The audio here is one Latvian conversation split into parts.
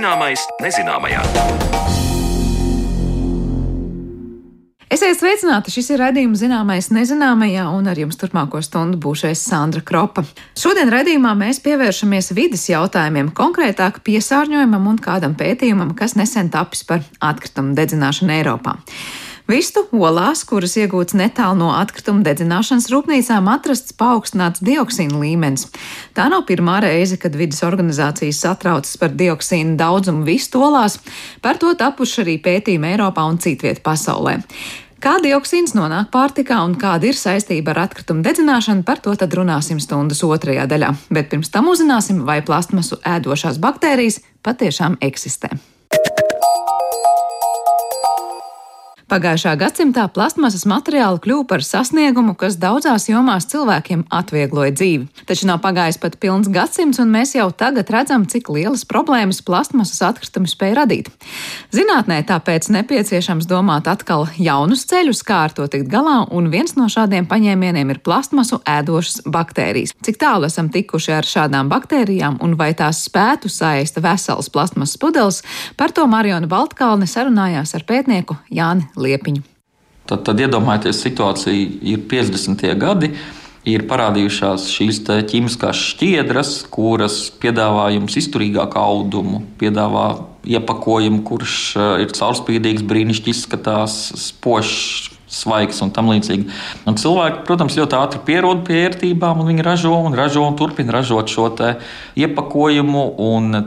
Zināmais nezināmajā. Esiet sveicināti! Šis ir redzējums zināmais nezināmajā, un ar jums turpmāko stundu būšais Sandra Kropa. Šodien redzējumā mēs pievēršamies vidas jautājumiem, konkrētāk piesārņojumam un kādam pētījumam, kas nesen tapis par atkritumu dedzināšanu Eiropā. Vistu olās, kuras iegūts netālu no atkrituma dedzināšanas rūpnīcām, atrasts paaugstināts dioksīna līmenis. Tā nav pirmā reize, kad vidas organizācijas satraucas par dioksīna daudzumu vistu olās, par to tapuši arī pētījumi Eiropā un citviet pasaulē. Kā dioksīns nonāk pārtikā un kāda ir saistība ar atkritumu dedzināšanu, par to tad runāsim stundas otrajā daļā. Bet pirms tam uzzināsim, vai plastmasu ēdošās baktērijas patiešām eksistē. Pagājušā gadsimtā plastmasas materiāli kļuva par sasniegumu, kas daudzās jomās cilvēkiem atviegloja dzīvi. Taču nav pagājis pat pilns gadsimts, un mēs jau tagad redzam, cik lielas problēmas plastmasas atkritumi spēj radīt. Zinātnē tāpēc nepieciešams domāt atkal jaunus ceļus, kā ar to tikt galā, un viens no šādiem paņēmieniem ir plastmasu ēdošas baktērijas. Cik tālu esam tikuši ar šādām baktērijām, un vai tās spētu saista veselas plastmasas pudeles, par to Mariona Baltkalne sarunājās ar pētnieku Jāni liepiņu. Tad, tad iedomājieties, situācija ir 50. gadi. Ir parādījušās šīs ķīmiskās šķiedras, kuras piedāvā jums izturīgāku audumu, piedāvā iepakojumu, kurš eh, ir caurspīdīgs, brīnišķīgi izskatās, spožs, svaigs un tam līdzīgi. Un cilvēki, protams, ļoti ātri pierod pie vērtībām, un viņi ražo un ražo un turpina ražot šo iepakojumu.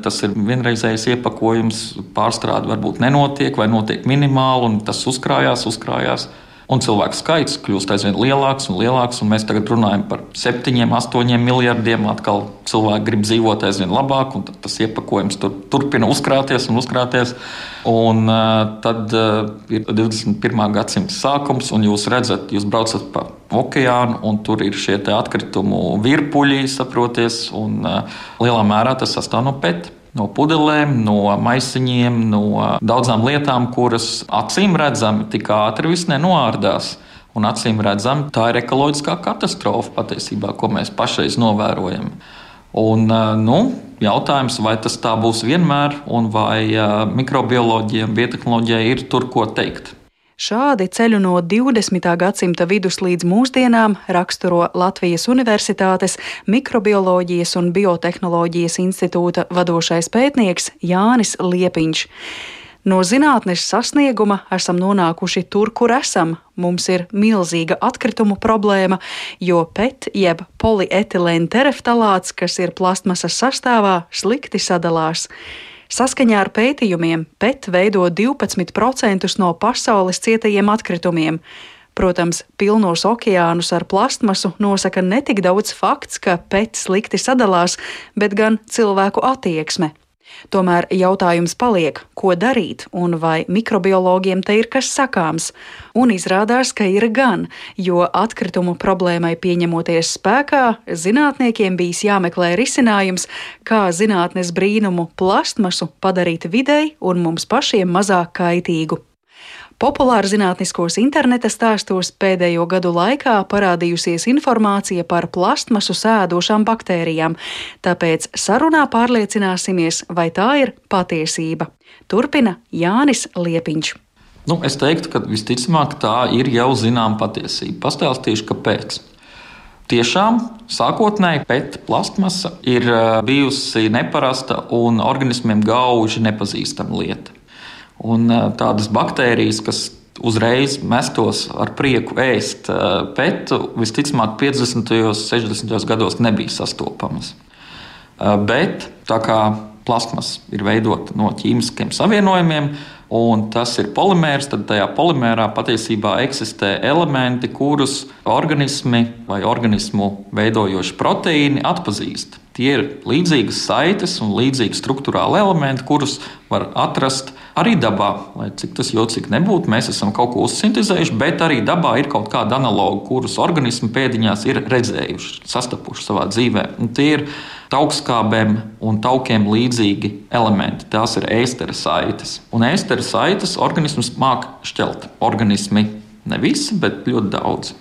Tas ir vienreizējs iepakojums, pārstrāde varbūt nenotiek vai notiek minimāli, un tas uzkrājās, uzkrājās. Un cilvēku skaits kļūst aizvien lielāks un lielāks. Un mēs tagad runājam par septiņiem, astoņiem miljardiem. Atkal cilvēki grib dzīvot aizvien labāk, un tas iepakojums tur, turpina uzkrāties un uzkrāties. Un, uh, tad uh, ir 21. gadsimta sākums, un jūs redzat, jūs braucat pa okeānu, un tur ir šie atkritumu virpuļi, saproties, un uh, lielā mērā tas sastāv no pēdas no pudelēm, no maisiņiem, no daudzām lietām, kuras acīm redzami tik ātri viss nenoārdās. Un acīm redzami, tā ir ekoloģiskā katastrofa patiesībā, ko mēs pašreiz novērojam. Un, nu, jautājums, vai tas tā būs vienmēr, un vai mikrobioloģija un biotehnoloģija ir tur ko teikt. Šādi ceļu no 20. gadsimta vidus līdz mūsdienām raksturo Latvijas Universitātes Mikrobioloģijas un Biotehnoloģijas institūta vadošais pētnieks Jānis Liepiņš. No zinātnes sasnieguma esam nonākuši tur, kur esam. Mums ir milzīga atkritumu problēma, jo PET jeb polietilēna tereftalāts, kas ir plastmasas sastāvā, slikti sadalās. Saskaņā ar pētījumiem PET veido 12% no pasaules cietajiem atkritumiem. Protams, pilnos okeānus ar plastmasu nosaka ne tik daudz fakts, ka PET slikti sadalās, bet gan cilvēku attieksme. Tomēr jautājums paliek, ko darīt un vai mikrobiologiem te ir kas sakāms. Un izrādās, ka ir gan, jo atkritumu problēmai pieņemoties spēkā, zinātniekiem bijis jāmeklē risinājums, kā zinātnes brīnumu plastmasu padarīt videi un mums pašiem mazāk kaitīgu. Populāra zinātniskos interneta stāstos pēdējo gadu laikā parādījusies informācija par plastmasu sēdošām baktērijām, tāpēc sarunā pārliecināsimies, vai tā ir patiesība. Turpina Jānis Liepiņš. Nu, es teiktu, ka visticamāk tā ir jau zināma patiesība. Pastāstīšu, kāpēc. Tiešām sākotnēji PET plastmasa ir eh, bijusi neparasta un organismiem gauži nepazīstama lieta. Un tādas baktērijas, kas uzreiz mestos ar prieku ēst petu, visticamāk, 50. un 60. gados nebija sastopamas. Bet tā kā plasmas ir veidota no ķīmiskiem savienojumiem, un tas ir polimērs, tad tajā polimērā patiesībā eksistē elementi, kurus organismi vai organismu veidojoši proteīni atpazīst. Tie ir līdzīgas saites un līdzīgi struktūrāli elementi, kurus var atrast Arī dabā, lai cik tas jocīgi nebūtu, mēs esam kaut ko uzsintēzējuši, bet arī dabā ir kaut kāda analoga, kurus organismi pēdiņās ir redzējuši, sastapuši savā dzīvē. Un tie ir taukskābēm un taukiem līdzīgi elementi. Tās ir ēstera saites. Un ēstera saites organisms māk šķelt. Organismi ne visi, bet ļoti daudz.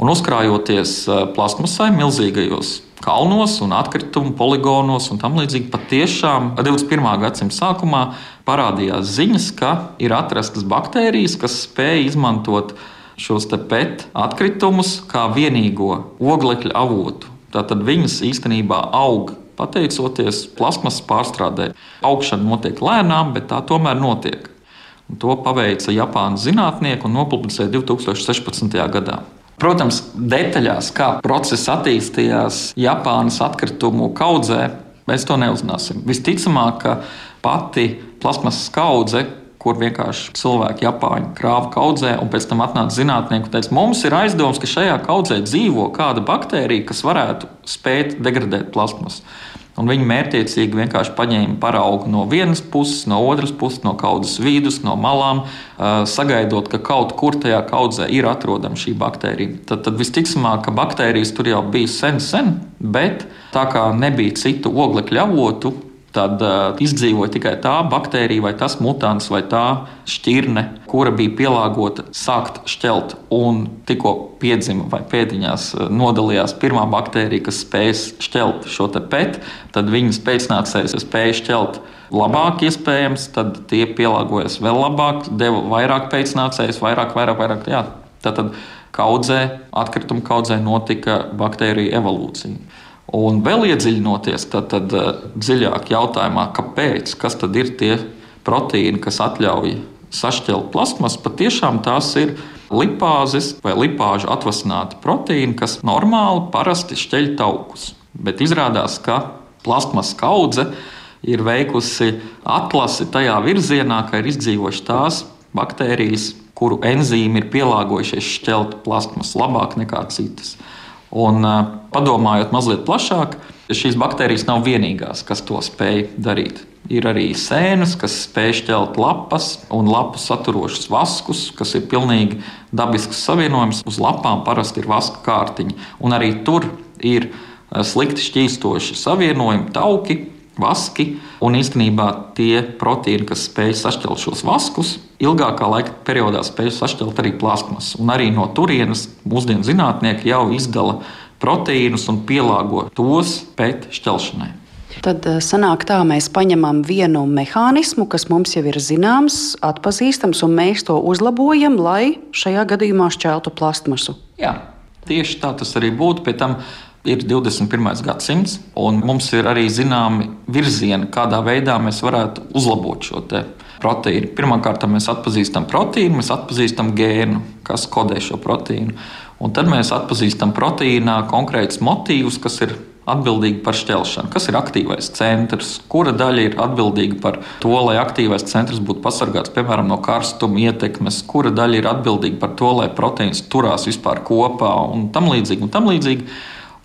Un uzkrājoties plastmasai milzīgajos kalnos un atkritumu poligonos un tam līdzīgi. Patiešām 21. gadsimta sākumā parādījās ziņas, ka ir atrastas baktērijas, kas spēj izmantot šos PET atkritumus kā vienīgo oglekļa avotu. Tātad viņas īstenībā aug pateicoties plasmasas pārstrādē. Augšana notiek lēnām, bet tā tomēr notiek. Un to paveica Japānas zinātnieki un nopublicēja 2016. gadā. Protams, detaļās, kā process attīstījās Japānas atkritumu kaudzē, mēs to neuzzināsim. Visticamāk, ka pati plasmasas kaudze, kur vienkārši cilvēki Japāņi krāva kaudzē, un pēc tam atnāca zinātnieki un teica, mums ir aizdoms, ka šajā kaudzē dzīvo kāda baktērija, kas varētu spēt degradēt plasmasu. Un viņi mērķiecīgi vienkārši paņēma paraugu no vienas puses, no otras puses, no kaudzes vidus, no malām, sagaidot, ka kaut kur tajā kaudzē ir atrodama šī baktērija. Tad, tad visticamāk, ka baktērijas tur jau bija sen, sen, bet tā kā nebija citu oglekļa avotu, tad uh, izdzīvoja tikai tā baktērija, vai tas mutants, vai tā šķirne, kura bija pielāgota sākt šķelt. Un tikko piedzima vai pēdiņās nodalījās pirmā baktērija, kas spēja šķelt šo PET, tad viņas pēcnācējs spēja šķelt labāk, iespējams, tad tie pielāgojas vēl labāk, deva vairāk pēcnācējus, vairāk, vairāk, vairāk. Jā, tad kaudzē, atkrituma kaudzē notika baktēriju evolūcija. Un vēl iedziļinoties tad, tad, eh, dziļāk jautājumā, kāpēc, kas tad ir tie proteīni, kas ļauj sašķelt plasmas, patiešām tās ir lipāzes vai lipāžu atvasināti proteīni, kas normāli parasti šķeļ taukus. Bet izrādās, ka plasmas kaudze ir veikusi atlasi tajā virzienā, ka ir izdzīvojušas tās baktērijas, kuru enzīmi ir pielāgojušies šķelt plasmas labāk nekā citas. Un, padomājot mazliet plašāk, šīs baktērijas nav vienīgās, kas to spēj darīt. Ir arī sēnes, kas spēj šķelt lapas un lapu saturošus vaskus, kas ir pilnīgi dabisks savienojums. Uz lapām parasti ir vaska kārtiņa, un arī tur ir slikti šķīstoši savienojumi, tauki, vaski. Un īstenībā tie proteīni, kas spēj sašķelt šos vaskus, ilgākā laika periodā spēj sašķelt arī plasmas. Un arī no turienes mūsdienu zinātnieki jau izdala proteīnus un pielāgo tos pēc šķelšanai. Tad eh, sanāk tā, mēs paņemam vienu mehānismu, kas mums jau ir zināms, atpazīstams, un mēs to uzlabojam, lai šajā gadījumā šķeltu plastmasu. Jā, tieši tā tas arī būtu. Pēc tam ir 21. gadsimts, un mums ir arī zināmi virzieni, kādā veidā mēs varētu uzlabot šo proteīnu. Pirmkārt, mēs atpazīstam proteīnu, mēs atpazīstam gēnu, kas kodē šo proteīnu. Un tad mēs atpazīstam proteīnā konkrētus motīvus, kas ir atbildīgi par šķelšanu. Kas ir aktīvais centrs, kura daļa ir atbildīga par to, lai aktīvais centrs būtu pasargāts piemēram no karstuma ietekmes, kura daļa ir atbildīga par to, lai proteīns turās vispār kopā un tam līdzīgi. Un tam līdzīgi.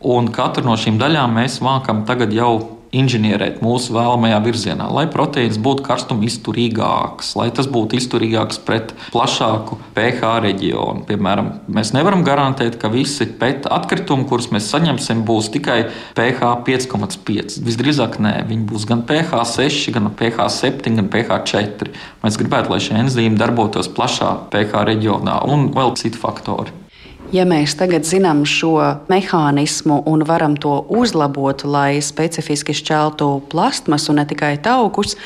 Un katru no šīm daļām mēs mākam tagad jau inženierēt mūsu vēlamajā virzienā, lai proteīns būtu karstuma izturīgāks, lai tas būtu izturīgāks pret plašāku pH reģionu. Piemēram, mēs nevaram garantēt, ka visi PET atkritumi, kurus mēs saņemsim, būs tikai pH 5,5. Visdrīzāk nē, viņi būs gan pH 6, gan pH 7, gan pH 4. Mēs gribētu, lai šie enzīmi darbotos plašā pH reģionā un vēl citi faktori. Ja mēs tagad zinām šo mehānismu un varam to uzlabot, lai specifiski šķeltu plastmasu, ne tikai taukus,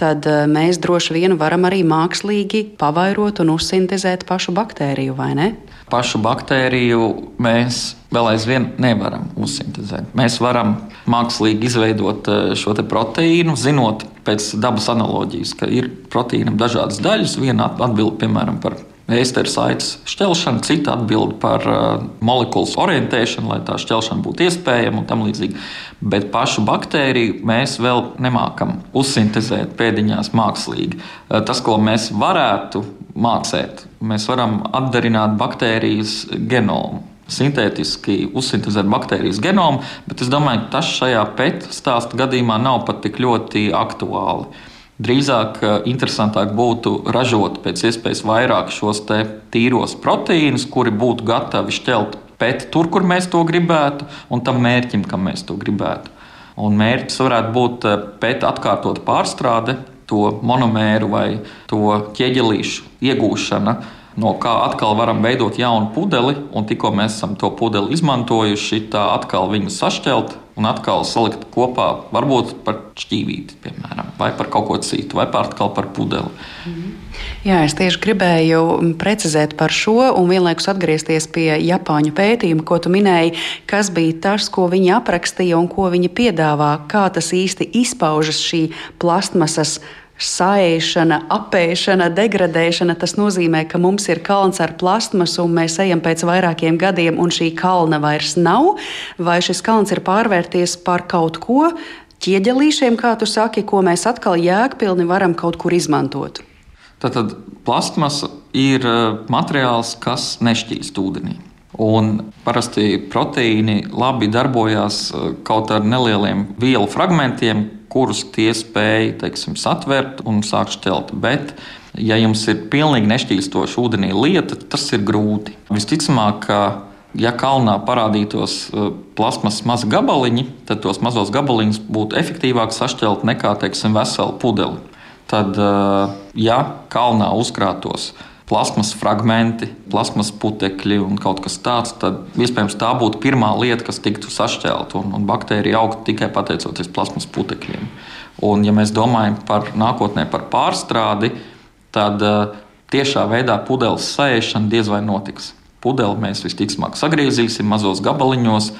tad eh, mēs droši vien varam arī mākslīgi pavairot un uzsintēzēt pašu baktēriju, vai ne? Pašu baktēriju mēs vēl aizvien nevaram uzsintēzēt. Mēs varam mākslīgi izveidot eh, šo proteīnu, zinot pēc dabas analoģijas, ka ir proteīnam dažādas daļas. Viena atbild piemēram par ēsteru saites šķelšana, cita atbild par uh, molekulas orientēšanu, lai tā šķelšana būtu iespējama un tam līdzīgi. Bet pašu baktēriju mēs vēl nemākam uzsintēzēt pēdiņās mākslīgi. Uh, tas, ko mēs varētu mācīt, mēs varam atdarināt baktērijas genomu sintētiski uzsintēzēt baktērijas genomu, bet es domāju, ka tas šajā pētījuma stāsta gadījumā nav pat tik ļoti aktuāli. Drīzāk eh, interesantāk būtu ražot pēc iespējas vairāk šos tīros proteīnus, kuri būtu gatavi šķelt pēc tur, kur mēs to gribētu, un tam mērķim, kam mēs to gribētu. Un mērķis varētu būt eh, pēc atkārtot pārstrāde, to monomēru vai to ķieģelīšu iegūšana, no kā atkal varam veidot jaunu pudeli, un tikko mēs esam to pudeli izmantojuši, tā atkal viņu sašķelt, un atkal salikt kopā, varbūt par šķīvīti, piemēram, vai par kaut ko citu, vai par atkal par pudeli. Mm. Jā, es tieši gribēju precizēt par šo un vienlaikus atgriezties pie Japāņu pētījuma, ko tu minēji, kas bija tas, ko viņi aprakstīja un ko viņi piedāvā, kā tas īsti izpaužas šī plastmasas sāēšana, apēšana, degradēšana. Tas nozīmē, ka mums ir kalns ar plastmasu, un mēs ejam pēc vairākiem gadiem, un šī kalna vairs nav. Vai šis kalns ir pārvērties par kaut ko ķieģelīšiem, kā tu saki, ko mēs atkal jēgpilni varam kaut kur izmantot? Tātad plastmasa ir eh, materiāls, kas nešķīst ūdenī. Un parasti proteīni labi darbojas eh, kaut ar nelieliem vielu fragmentiem, kurus tie spēj teiksim, satvert un sākt šķelt. Bet, ja jums ir pilnīgi nešķīstoša ūdenī lieta, tas ir grūti. Visticamāk, ka ja kalnā parādītos uh, plasmas mazi gabaliņi, tad tos mazos gabaliņus būtu efektīvāk sašķelt nekā teiksim, vesela pudele. Tad, uh, ja kalnā uzkrātos plasmas fragmenti, plasmas putekļi un kaut kas tāds, tad iespējams tā būtu pirmā lieta, kas tiktu sašķelta. Un, un baktērija augtu tikai pateicoties plasmas putekļiem. Un, ja mēs domājam par nākotnē, par pārstrādi, tad uh, tiešā veidā pudeles sēšana diez vai notiks. Pudeli mēs visticamāk sagriezīsim mazos gabaliņos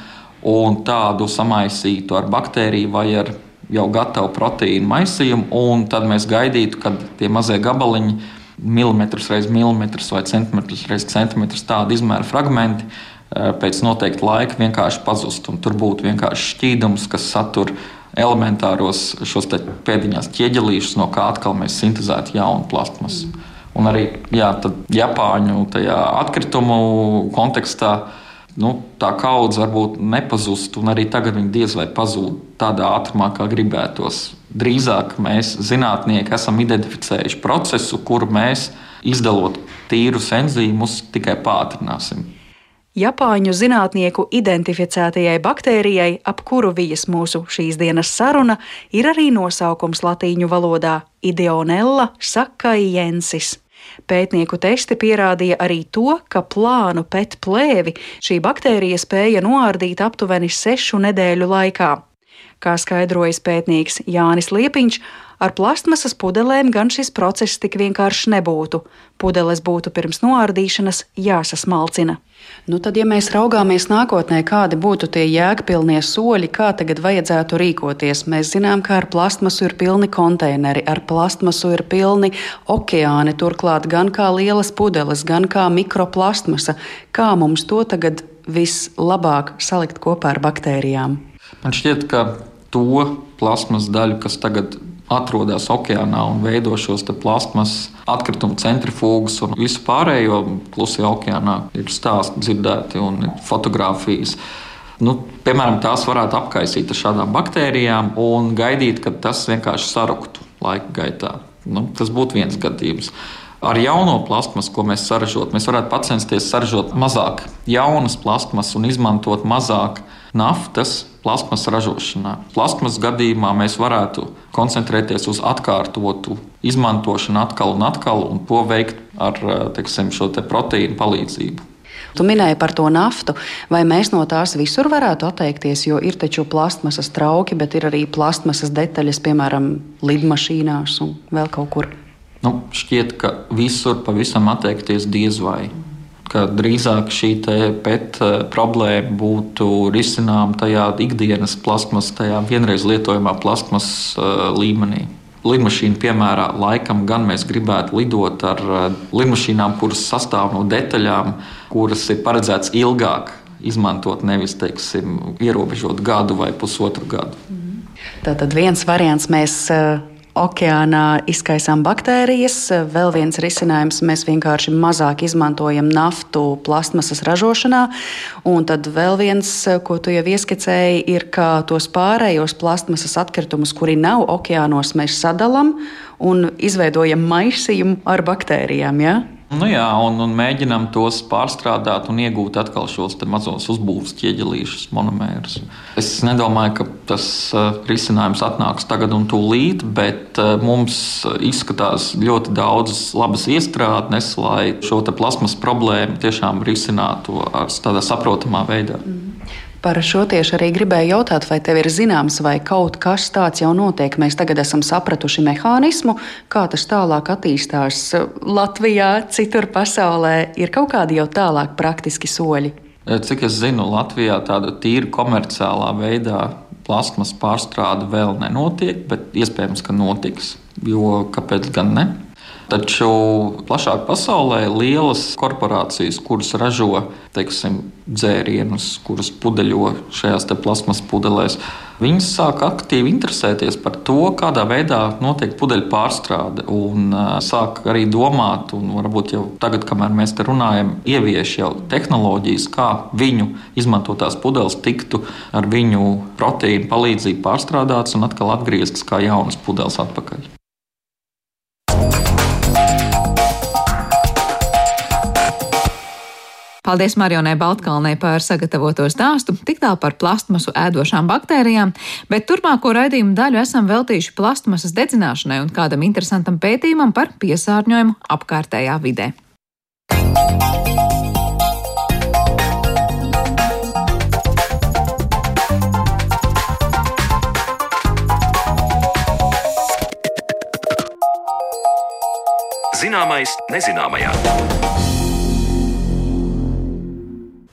un tādu samaisītu ar baktēriju vai ar jau gatavu proteīnu maisījumu, un tad mēs gaidītu, kad tie mazie gabaliņi milimetrus reiz milimetrus vai centimetrus reiz centimetrus tādu izmēru fragmenti eh, pēc noteikta laika vienkārši pazust. Tur būtu vienkārši šķīdums, kas satur elementāros šos pēdiņās ķieģelīšus, no kā atkal mēs sintēzētu jaunu plastmasu. Mm. Un arī jā, Japāņu atkritumu kontekstā nu, tā kaudze varbūt nepazust, un arī tagad viņi diez vai pazūd tādā ātrumā, kā gribētos. Drīzāk mēs, zinātnieki, esam identificējuši procesu, kuru mēs, izdalot tīrus enzīmus, tikai pātrināsim. Japāņu zinātnieku identificētajai baktērijai, ap kuru vijas mūsu šīs dienas saruna, ir arī nosaukums latīņu valodā - Ideonella sakaiensis. Pētnieku testi pierādīja arī to, ka plānu pēt plēvi šī baktērija spēja noārdīt aptuveni sešu nedēļu laikā. Kā skaidrojas pētnieks Jānis Liepiņš, ar plastmasas pudelēm gan šis process tik vienkāršs nebūtu. Pudeles būtu pirms noārdīšanas jāsasmalcina. Nu tad, ja mēs raugāmies nākotnē, kādi būtu tie jēgpilnie soļi, kā tagad vajadzētu rīkoties, mēs zinām, ka ar plastmasu ir pilni konteineri, ar plastmasu ir pilni okeāni, turklāt gan kā lielas pudeles, gan kā mikroplastmasa. Kā mums to tagad vislabāk salikt kopā ar baktērijām? Man šķiet, ka to plasmas daļu, kas tagad atrodas okeānā un veido šos plasmas atkritumu centrifūgus un visu pārējo klusajā okeānā, ir stāsti dzirdēti un fotografijas. Nu, piemēram, tās varētu apkaisīt ar šādām baktērijām un gaidīt, kad tas vienkārši saruktu laika gaitā. Nu, tas būtu viens gadījums. Ar jauno plasmasu, ko mēs saražot, mēs varētu censties saražot mazāk jaunas plasmas un izmantot mazāk naftas plasmas ražošanā. Plasmas gadījumā mēs varētu koncentrēties uz atkārtotu izmantošanu atkal un atkal, un to veikt ar teiksim, šo te proteīnu palīdzību. Tu minēji par to naftu, vai mēs no tās visur varētu atteikties, jo ir taču plastmasas trauki, bet ir arī plastmasas detaļas, piemēram, lidmašīnās un vēl kaut kur. Nu, šķiet, ka visur pavisam atteikties diez vai ka drīzāk šī PET eh, problēma būtu risināma tajā ikdienas plasmas, tajā vienreiz lietojamā plasmas uh, līmenī. Lidmašīna piemērā laikam gan mēs gribētu lidot ar uh, lidmašīnām, kuras sastāv no detaļām, kuras ir paredzētas ilgāk izmantot, nevis teiksim, ierobežot gadu vai pusotru gadu. Tātad viens variants mēs okeānā izkaisām baktērijas. Vēl viens risinājums - mēs vienkārši mazāk izmantojam naftu plastmasas ražošanā. Un tad vēl viens, ko tu jau ieskicēji, ir, ka tos pārējos plastmasas atkritumus, kuri nav okeānos, mēs sadalām un izveidojam maisījumu ar baktērijām. Ja? Nu jā, un, un mēģinām tos pārstrādāt un iegūt atkal šos mazos uzbūves ķieģelīšus, monomērus. Es nedomāju, ka tas uh, risinājums atnāks tagad un tūlīt, bet uh, mums izskatās ļoti daudzas labas iestrādnes, lai šo plasmas problēmu tiešām risinātu tādā saprotamā veidā. Mm. Par šo tieši arī gribēju jautāt, vai tev ir zināms, vai kaut kas tāds jau notiek. Mēs tagad esam sapratuši mehānismu, kā tas tālāk attīstās Latvijā, citur pasaulē. Ir kaut kādi jau tālāk praktiski soļi. Cik es zinu, Latvijā tāda tīra komerciālā veidā plasmas pārstrāde vēl nenotiek, bet iespējams, ka notiks. Jo kāpēc gan ne? Taču plašāk pasaulē lielas korporācijas, kuras ražo teiksim, dzērienus, kuras pudeļo šajās plasmas pudelēs, viņas sāk aktīvi interesēties par to, kādā veidā notiek pudeļu pārstrāde. Un sāk arī domāt, un varbūt jau tagad, kamēr mēs te runājam, ievieš jau tehnoloģijas, kā viņu izmantotās pudeles tiktu ar viņu proteīnu palīdzību pārstrādātas un atkal atgrieztas kā jaunas pudeles atpakaļ. Paldies Marionai Baltkalnei par sagatavoto stāstu, tik tālu par plastmasu ēdošām baktērijām, bet turpmāko raidījumu daļu esam veltījuši plastmasas dedzināšanai un kādam interesantam pētījumam par piesārņojumu apkārtējā vidē. Zināmais nezināmajā.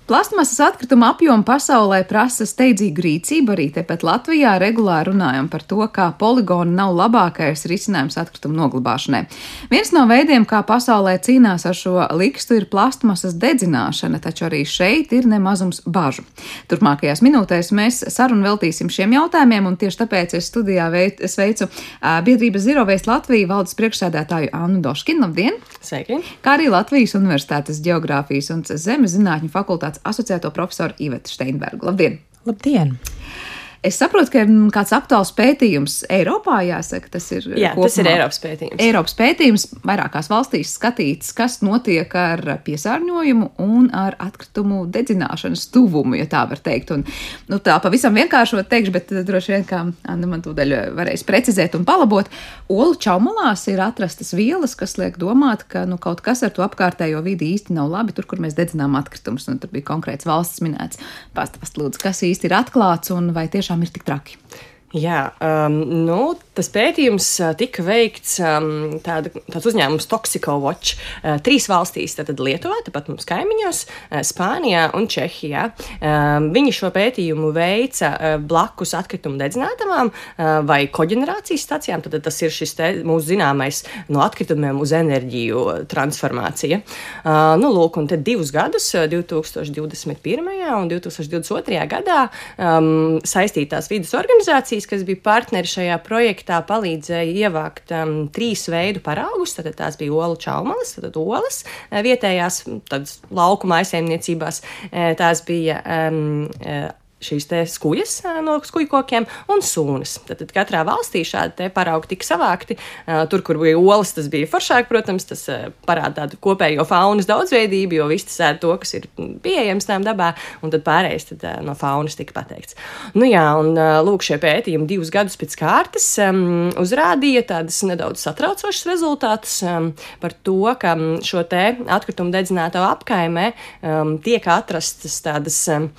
Plastmasas atkrituma apjoma pasaulē prasa steidzīgu rīcību. Arī tepat Latvijā regulāri runājam par to, kā poligoni nav labākais risinājums atkritumu noglabāšanai. Viens no veidiem, kā pasaulē cīnās ar šo likstu, ir plastmasas dedzināšana, taču arī šeit ir nemazums bažu. Turpmākajās minūtēs mēs sarunu veltīsim šiem jautājumiem, un tieši tāpēc es studijā sveicu biedrības Waste Latviju valdes priekšsēdētāju Annu Doškinu. Labdien! Sveiki! Kā arī Latvijas Universitātes Geogrāfijas un Zemes zinātņu fakultātes asociēto profesoru Ivetu Steinbergu. Labdien! Labdien! Es saprotu, ka ir kāds aktuāls pētījums Eiropā, jāsaka, tas ir. Jā, kopumā. tas ir Eiropas pētījums. Eiropas pētījums vairākās valstīs skatīts, kas notiek ar piesārņojumu un ar atkritumu dedzināšanas tuvumu, ja tā var teikt. Un, nu, tā pavisam vienkāršot teikšu, bet droši vien, kā Anna man tūdaļ varēs precizēt un palabot, olu čaumalās ir atrastas vielas, kas liek domāt, ka nu, kaut kas ar to apkārtējo vidi īsti nav labi, tur, kur mēs dedzinām atkritumus. Tur bija konkrēts valsts minēts. Pastāst, lūdzu, kas īsti ir atklāts un vai tieši tiešām ir tik traki. Jā, um, nu, tas pētījums uh, tika veikts um, tāda, tāds uzņēmums Toxico Watch uh, trīs valstīs - tātad Lietuvā, tāpat mums kaimiņos, uh, Spānijā un Čehijā. Um, viņi šo pētījumu veica uh, blakus atkritumu dedzinātavām uh, vai koģenerācijas stacijām. Tad tas ir šis te, mūsu zināmais no atkritumiem uz enerģiju transformācija. Uh, nu, lūk, un tad divus gadus, 2021. un 2022. gadā, um, saistītās vidas organizācijas organizācijas, kas bija partneri šajā projektā, palīdzēja ievākt um, trīs veidu paraugus. Tad tās bija olu čaumalas, tad olas vietējās laukuma aizsaimniecībās. Uh, tās bija um, uh, šīs skujas no skuju kokiem un sūnas. Tad, tad katrā valstī šādi paraugi tika savākti. Tur, kur bija olas, tas bija foršāk, protams, tas parāda tādu kopējo faunas daudzveidību, jo viss ēd to, kas ir pieejams tām dabā, un tad pārējais tad, no faunas tika pateikts. Nu jā, un lūk, šie pētījumi divus gadus pēc kārtas um, uzrādīja tādas nedaudz satraucošas rezultātus um, par to, ka šo te atkritumu dedzināto apkaimē um, tiek atrastas tādas um,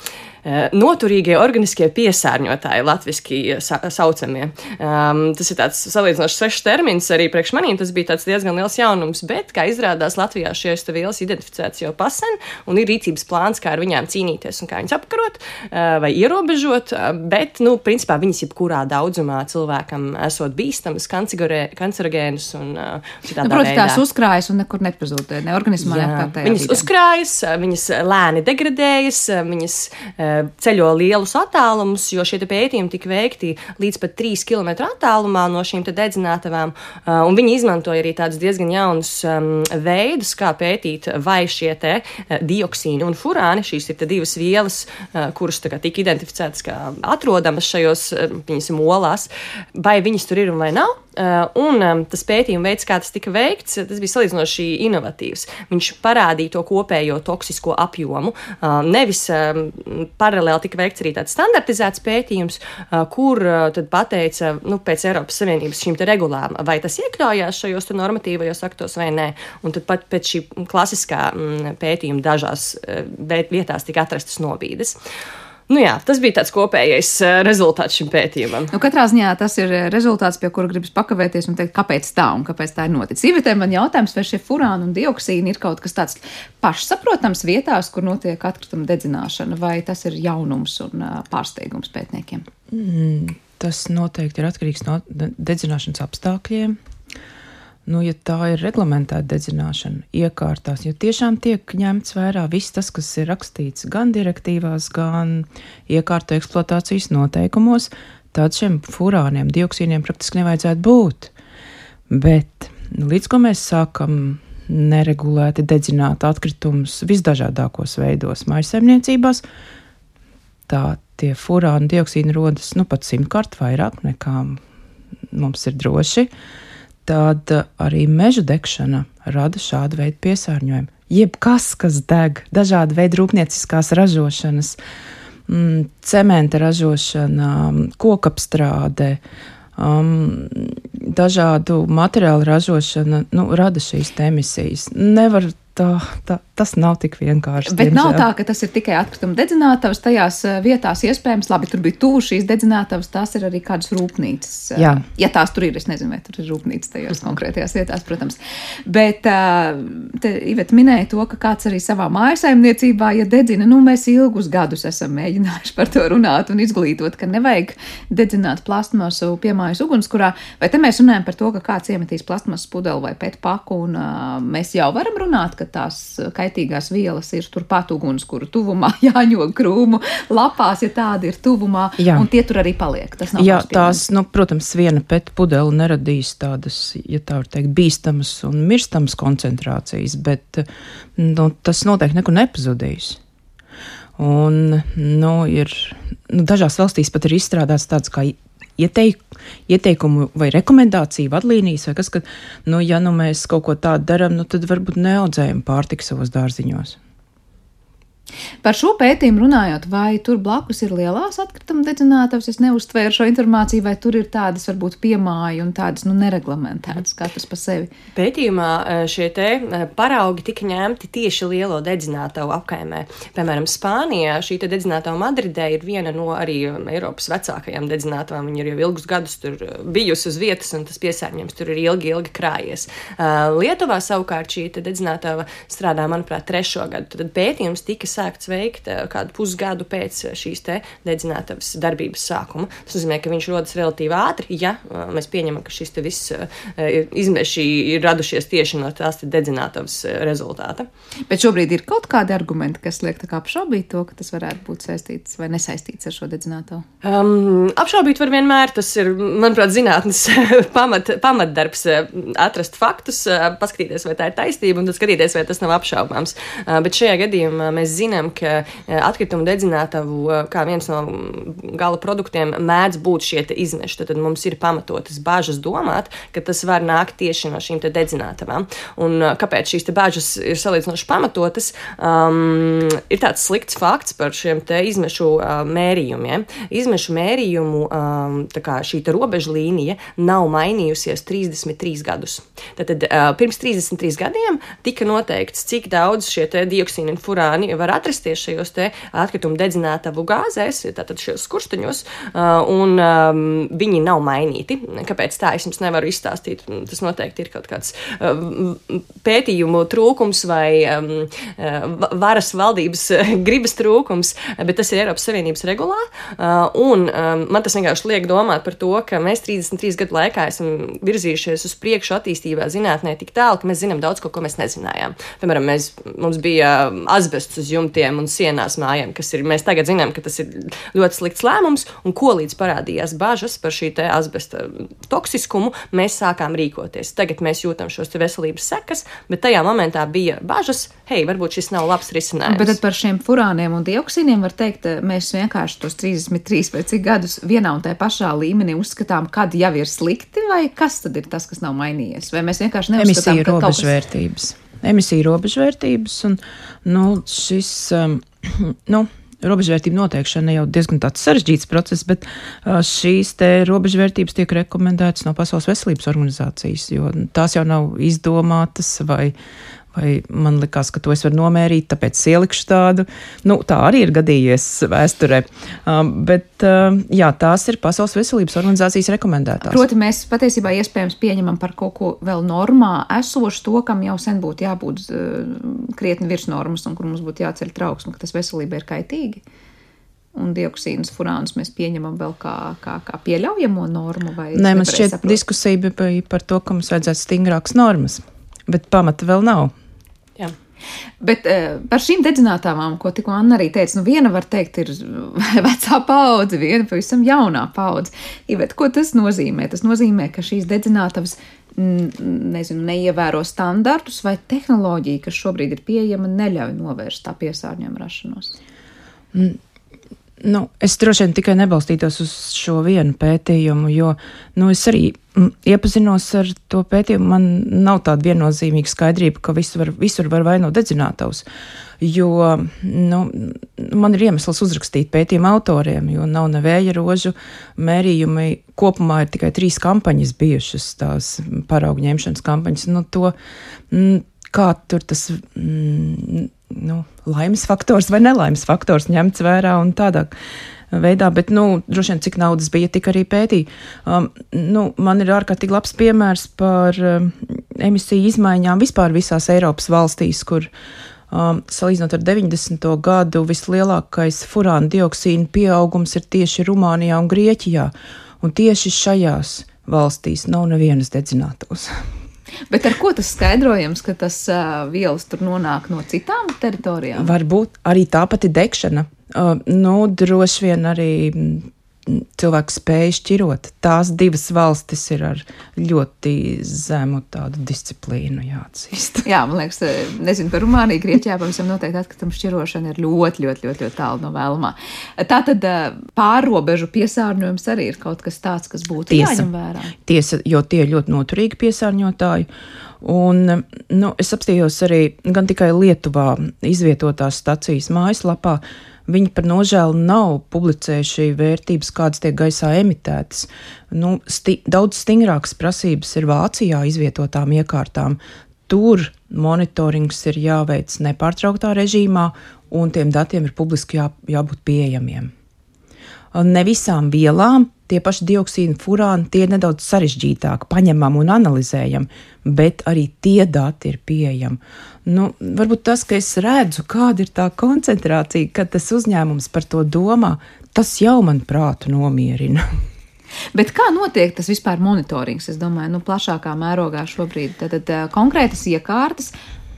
noturīgie organiskie piesārņotāji, latviešu sa saucamie. Um, tas ir tāds salīdzinoši svešs termins arī priekš maniem. Tas bija diezgan liels jaunums, bet, kā izrādās, Latvijā šīs vielas identificētas jau pasen un ir rīcības plāns, kā ar viņām cīnīties un kā viņas apkarot uh, vai ierobežot. Bet, nu, principā viņas jebkurā daudzumā cilvēkam esot bīstamas, kancerogēnas un uh, citādi. Nu, protams, tās uzkrājas un nekur nepazūd, ne organismā, ne kārtējā. Viņas vidē. uzkrājas, viņas lēni degradējas, viņas uh, ceļo lielus attālumus, jo šie pētījumi tika veikti līdz pat 3 km attālumā no šīm dedzinātavām. Uh, viņi izmantoja arī tādus diezgan jaunus veidus, kā pētīt, vai šie dioksīni un furāni, šīs ir divas vielas, kuras tika identificētas kā atrodamas šajos, piemēram, olās, vai viņas tur ir un vai nav. Un tas pētījuma veids, kā tas tika veikts, tas bija salīdzinoši inovatīvs. Viņš parādīja to kopējo toksisko apjomu. Nevis paralēli tika veikts arī tāds standartizēts pētījums, kur tad pateica, nu, pēc Eiropas Savienības šīm regulām, vai tas iekļaujās šajos normatīvajos aktos vai nē. Un tad pat pēc šī klasiskā mm, pētījuma dažās vietās tika atrastas nobīdes. Nu jā, tas bija tāds kopējais rezultāts šim pētījumam. Nu, katrā ziņā tas ir rezultāts, pie kura gribas pakavēties un teikt, kāpēc tā un kāpēc tā ir noticis. Ivitē man jautājums, vai šie furāni un dioksīni ir kaut kas tāds pašsaprotams vietās, kur notiek atkrituma dedzināšana, vai tas ir jaunums un pārsteigums pētniekiem? Mm, tas noteikti ir atkarīgs no dedzināšanas apstākļiem nu, ja tā ir reglamentēta dedzināšana iekārtās, jo tiešām tiek ņemts vērā viss tas, kas ir rakstīts gan direktīvās, gan iekārtu eksploatācijas noteikumos, tad šiem furāniem, dioksīniem praktiski nevajadzētu būt. Bet līdz ko mēs sākam neregulēti dedzināt atkritumus visdažādākos veidos maisaimniecībās, tā tie furāni dioksīni rodas nu pat simtkārt vairāk nekā mums ir droši. Uh, tad arī meža degšana rada šādu veidu piesārņojumu. Jebkas, kas deg, dažādi veidi rūpnieciskās ražošanas, mm, cementa ražošana, kokapstrāde, um, dažādu materiālu ražošana, nu, rada šīs emisijas. Nevar tā, tā, tas nav tik vienkārši. Bet diemžēl. nav tā, ka tas ir tikai atkrituma dedzinātavas. Tajās eh, vietās iespējams, labi, tur bija tuvu šīs dedzinātavas, tās ir arī kādas rūpnīcas. Eh, Jā. Ja tās tur ir, es nezinu, vai tur ir rūpnīcas tajās konkrētajās vietās, protams. Bet eh, Ivet minēja to, ka kāds arī savā mājasaimniecībā, ja dedzina, nu mēs ilgus gadus esam mēģinājuši par to runāt un izglītot, ka nevajag dedzināt plastmasu piemājas ugunskurā. Vai te mēs runājam par to, ka kāds iemetīs plastmasas pudeli vai pēc paku un uh, mēs jau varam runāt, ka tās kaitīgās vielas ir turpat ugunskura tuvumā, jāņog krūmu lapās, ja tāda ir tuvumā, Jā. un tie tur arī paliek. Tas nav Jā, tās, nu, protams, viena pēc pudele neradīs tādas, ja tā var teikt, bīstamas un mirstamas koncentrācijas, bet nu, tas noteikti nekur nepazudīs. Un, nu, ir, nu, dažās valstīs pat ir izstrādāts tāds kā ieteik, ieteikumu vai rekomendāciju, vadlīnijas vai kas, ka, nu, ja nu mēs kaut ko tādu darām, nu, tad varbūt neaudzējam pārtiku savos dārziņos. Par šo pētījumu runājot, vai tur blakus ir lielās atkrituma dedzinātavas, es neuztvēru šo informāciju, vai tur ir tādas varbūt piemāja un tādas nu, nereglamentētas katras pa sevi. Pētījumā e, šie te e, paraugi tika ņemti tieši lielo dedzinātavu apkaimē. Piemēram, Spānijā šī dedzinātava Madridē ir viena no arī Eiropas vecākajām dedzinātavām. Viņa ir jau ilgus gadus tur bijusi uz vietas, un tas piesārņojums tur ir ilgi, ilgi krājies. E, Lietuvā savukārt šī dedzinātava strādā, manuprāt, trešo gadu. Tad pētījums tika sākts veikt eh, kādu pusgadu pēc eh, šīs dedzinātavas darbības sākuma. Tas nozīmē, ka viņš rodas relatīvi ātri, ja eh, mēs pieņemam, ka šis viss izmeši ir radušies tieši no tās dedzinātavas rezultāta. Bet šobrīd ir kaut kādi argumenti, kas liek apšaubīt to, ka tas varētu būt saistīts vai nesaistīts ar šo dedzinātavu? Um, apšaubīt var vienmēr. Tas ir, manuprāt, zinātnes pamat, pamatdarbs atrast faktus, paskatīties, vai tā ir taisnība, un tad skatīties, vai tas nav apšaubāms. Bet šajā gadījumā mēs zinām, zinām, ka e, atkritumu dedzinātavu e, kā viens no gala produktiem mēdz būt šie izmeši. Tad mums ir pamatotas bažas domāt, ka tas var nākt tieši no šīm dedzinātavām. Un e, kāpēc šīs bažas ir salīdzinoši pamatotas? Um, ir tāds slikts fakts par šiem izmešu uh, mērījumiem. Izmešu mērījumu um, šī robeža līnija nav mainījusies 33 gadus. Tad, tad uh, pirms 33 gadiem tika noteikts, cik daudz šie dioksīni un furāni var atrasties šajos atkritumu dedzinātavu gāzēs, tātad šajos skursteņos, un viņi nav mainīti. Kāpēc tā? Es jums nevaru izstāstīt. Tas noteikti ir kaut kāds pētījumu trūkums vai varas valdības gribas trūkums, bet tas ir Eiropas Savienības regulā. Un man tas vienkārši liek domāt par to, ka mēs 33 gadu laikā esam virzījušies uz priekšu attīstībā zinātnē tik tālu, ka mēs zinām daudz ko, ko mēs nezinājām. Piemēram, mēs, mums bija asbests uz jumta jumtiem un sienās mājām, kas ir. Mēs tagad zinām, ka tas ir ļoti slikts lēmums, un ko līdz parādījās bažas par šī asbesta toksiskumu, mēs sākām rīkoties. Tagad mēs jūtam šos veselības sekas, bet tajā momentā bija bažas, hei, varbūt šis nav labs risinājums. Bet par šiem furāniem un dioksīniem var teikt, mēs vienkārši tos 33 vai cik gadus vienā un tajā pašā līmenī uzskatām, kad jau ir slikti, vai kas tad ir tas, kas nav mainījies? Vai mēs vienkārši neuzskatām, ka robežvērtības. Kas emisiju robežvērtības. Un, nu, šis, um, nu, Robežvērtību noteikšana jau diezgan sarežģīts process, bet uh, šīs robežvērtības tiek rekomendētas no Pasaules veselības organizācijas, jo tās jau nav izdomātas vai, vai man likās, ka to es varu nomērīt, tāpēc ielikšu tādu. Nu, tā arī ir gadījies vēsturē. Um, bet um, jā, tās ir Pasaules veselības organizācijas rekomendētās. Proti, mēs patiesībā iespējams pieņemam par kaut ko vēl normā esošu to, kam jau sen būtu jābūt uh, krietni virs normas un kur mums būtu jāceļ trauksme, ka tas veselībai ir kaitīgi un dioksīnus, furānus mēs pieņemam vēl kā, kā, kā pieļaujamo normu? Nē, man šķiet, saprot? diskusija bija par to, ka mums vajadzētu stingrākas normas, bet pamata vēl nav. Bet uh, par šīm dedzinātām, ko tikko Anna arī teica, nu viena var teikt, ir vecā paudze, viena pavisam jaunā paudze. Ivet, ko tas nozīmē? Tas nozīmē, ka šīs dedzinātavas nezinu, neievēro standartus vai tehnoloģija, kas šobrīd ir pieejama, neļauj novērst tā piesārņojuma rašanos. Nu, es droši vien tikai nebalstītos uz šo vienu pētījumu, jo nu, es arī mm, iepazinos ar to pētījumu. Man nav tāda viennozīmīga skaidrība, ka visur var, visur var vainot dedzinātavus. Jo nu, man ir iemesls uzrakstīt pētījumu autoriem, jo nav ne vēja rožu mērījumi. Kopumā ir tikai trīs kampaņas bijušas, tās paraugu ņemšanas kampaņas. Nu, to, mm, kā tur tas. Mm, nu, laimes faktors vai nelaimes faktors ņemts vērā un tādā veidā, bet, nu, droši vien, cik naudas bija, tik arī pētīja. Um, nu, man ir ārkārtīgi labs piemērs par um, emisiju izmaiņām vispār visās Eiropas valstīs, kur um, salīdzinot ar 90. gadu vislielākais furāna dioksīna pieaugums ir tieši Rumānijā un Grieķijā, un tieši šajās valstīs nav nevienas dedzinātos. Bet ar ko tas skaidrojams, ka tas uh, vielas tur nonāk no citām teritorijām? Varbūt arī tā pati degšana. Uh, nu, droši vien arī cilvēku spēju šķirot. Tās divas valstis ir ar ļoti zemu tādu disciplīnu jāatzīst. Jā, man liekas, nezinu par Rumāniju, Grieķijā pavisam noteikti atkrituma šķirošana ir ļoti, ļoti, ļoti, ļoti tālu no vēlamā. Tā tad pārobežu piesārņojums arī ir kaut kas tāds, kas būtu Tiesa. jāņem vērā. Tiesa, jo tie ir ļoti noturīgi piesārņotāji. Un, nu, es apstājos arī gan tikai Lietuvā izvietotās stacijas mājaslapā, Viņi par nožēlu nav publicējuši vērtības, kādas tiek gaisā emitētas. Nu, sti daudz stingrākas prasības ir Vācijā izvietotām iekārtām. Tur monitorings ir jāveic nepārtrauktā režīmā, un tiem datiem ir publiski jā, jābūt pieejamiem. Ne visām vielām tie paši dioksīni, furāni, tie ir nedaudz sarežģītāk paņemami un analizējami, bet arī tie dati ir pieejami. Nu, varbūt tas, ka es redzu, kāda ir tā koncentrācija, kad tas uzņēmums par to domā, tas jau man prātu nomierina. Bet kā notiek tas vispār monitorings? Es domāju, nu, plašākā mērogā šobrīd tad, tad konkrētas iekārtas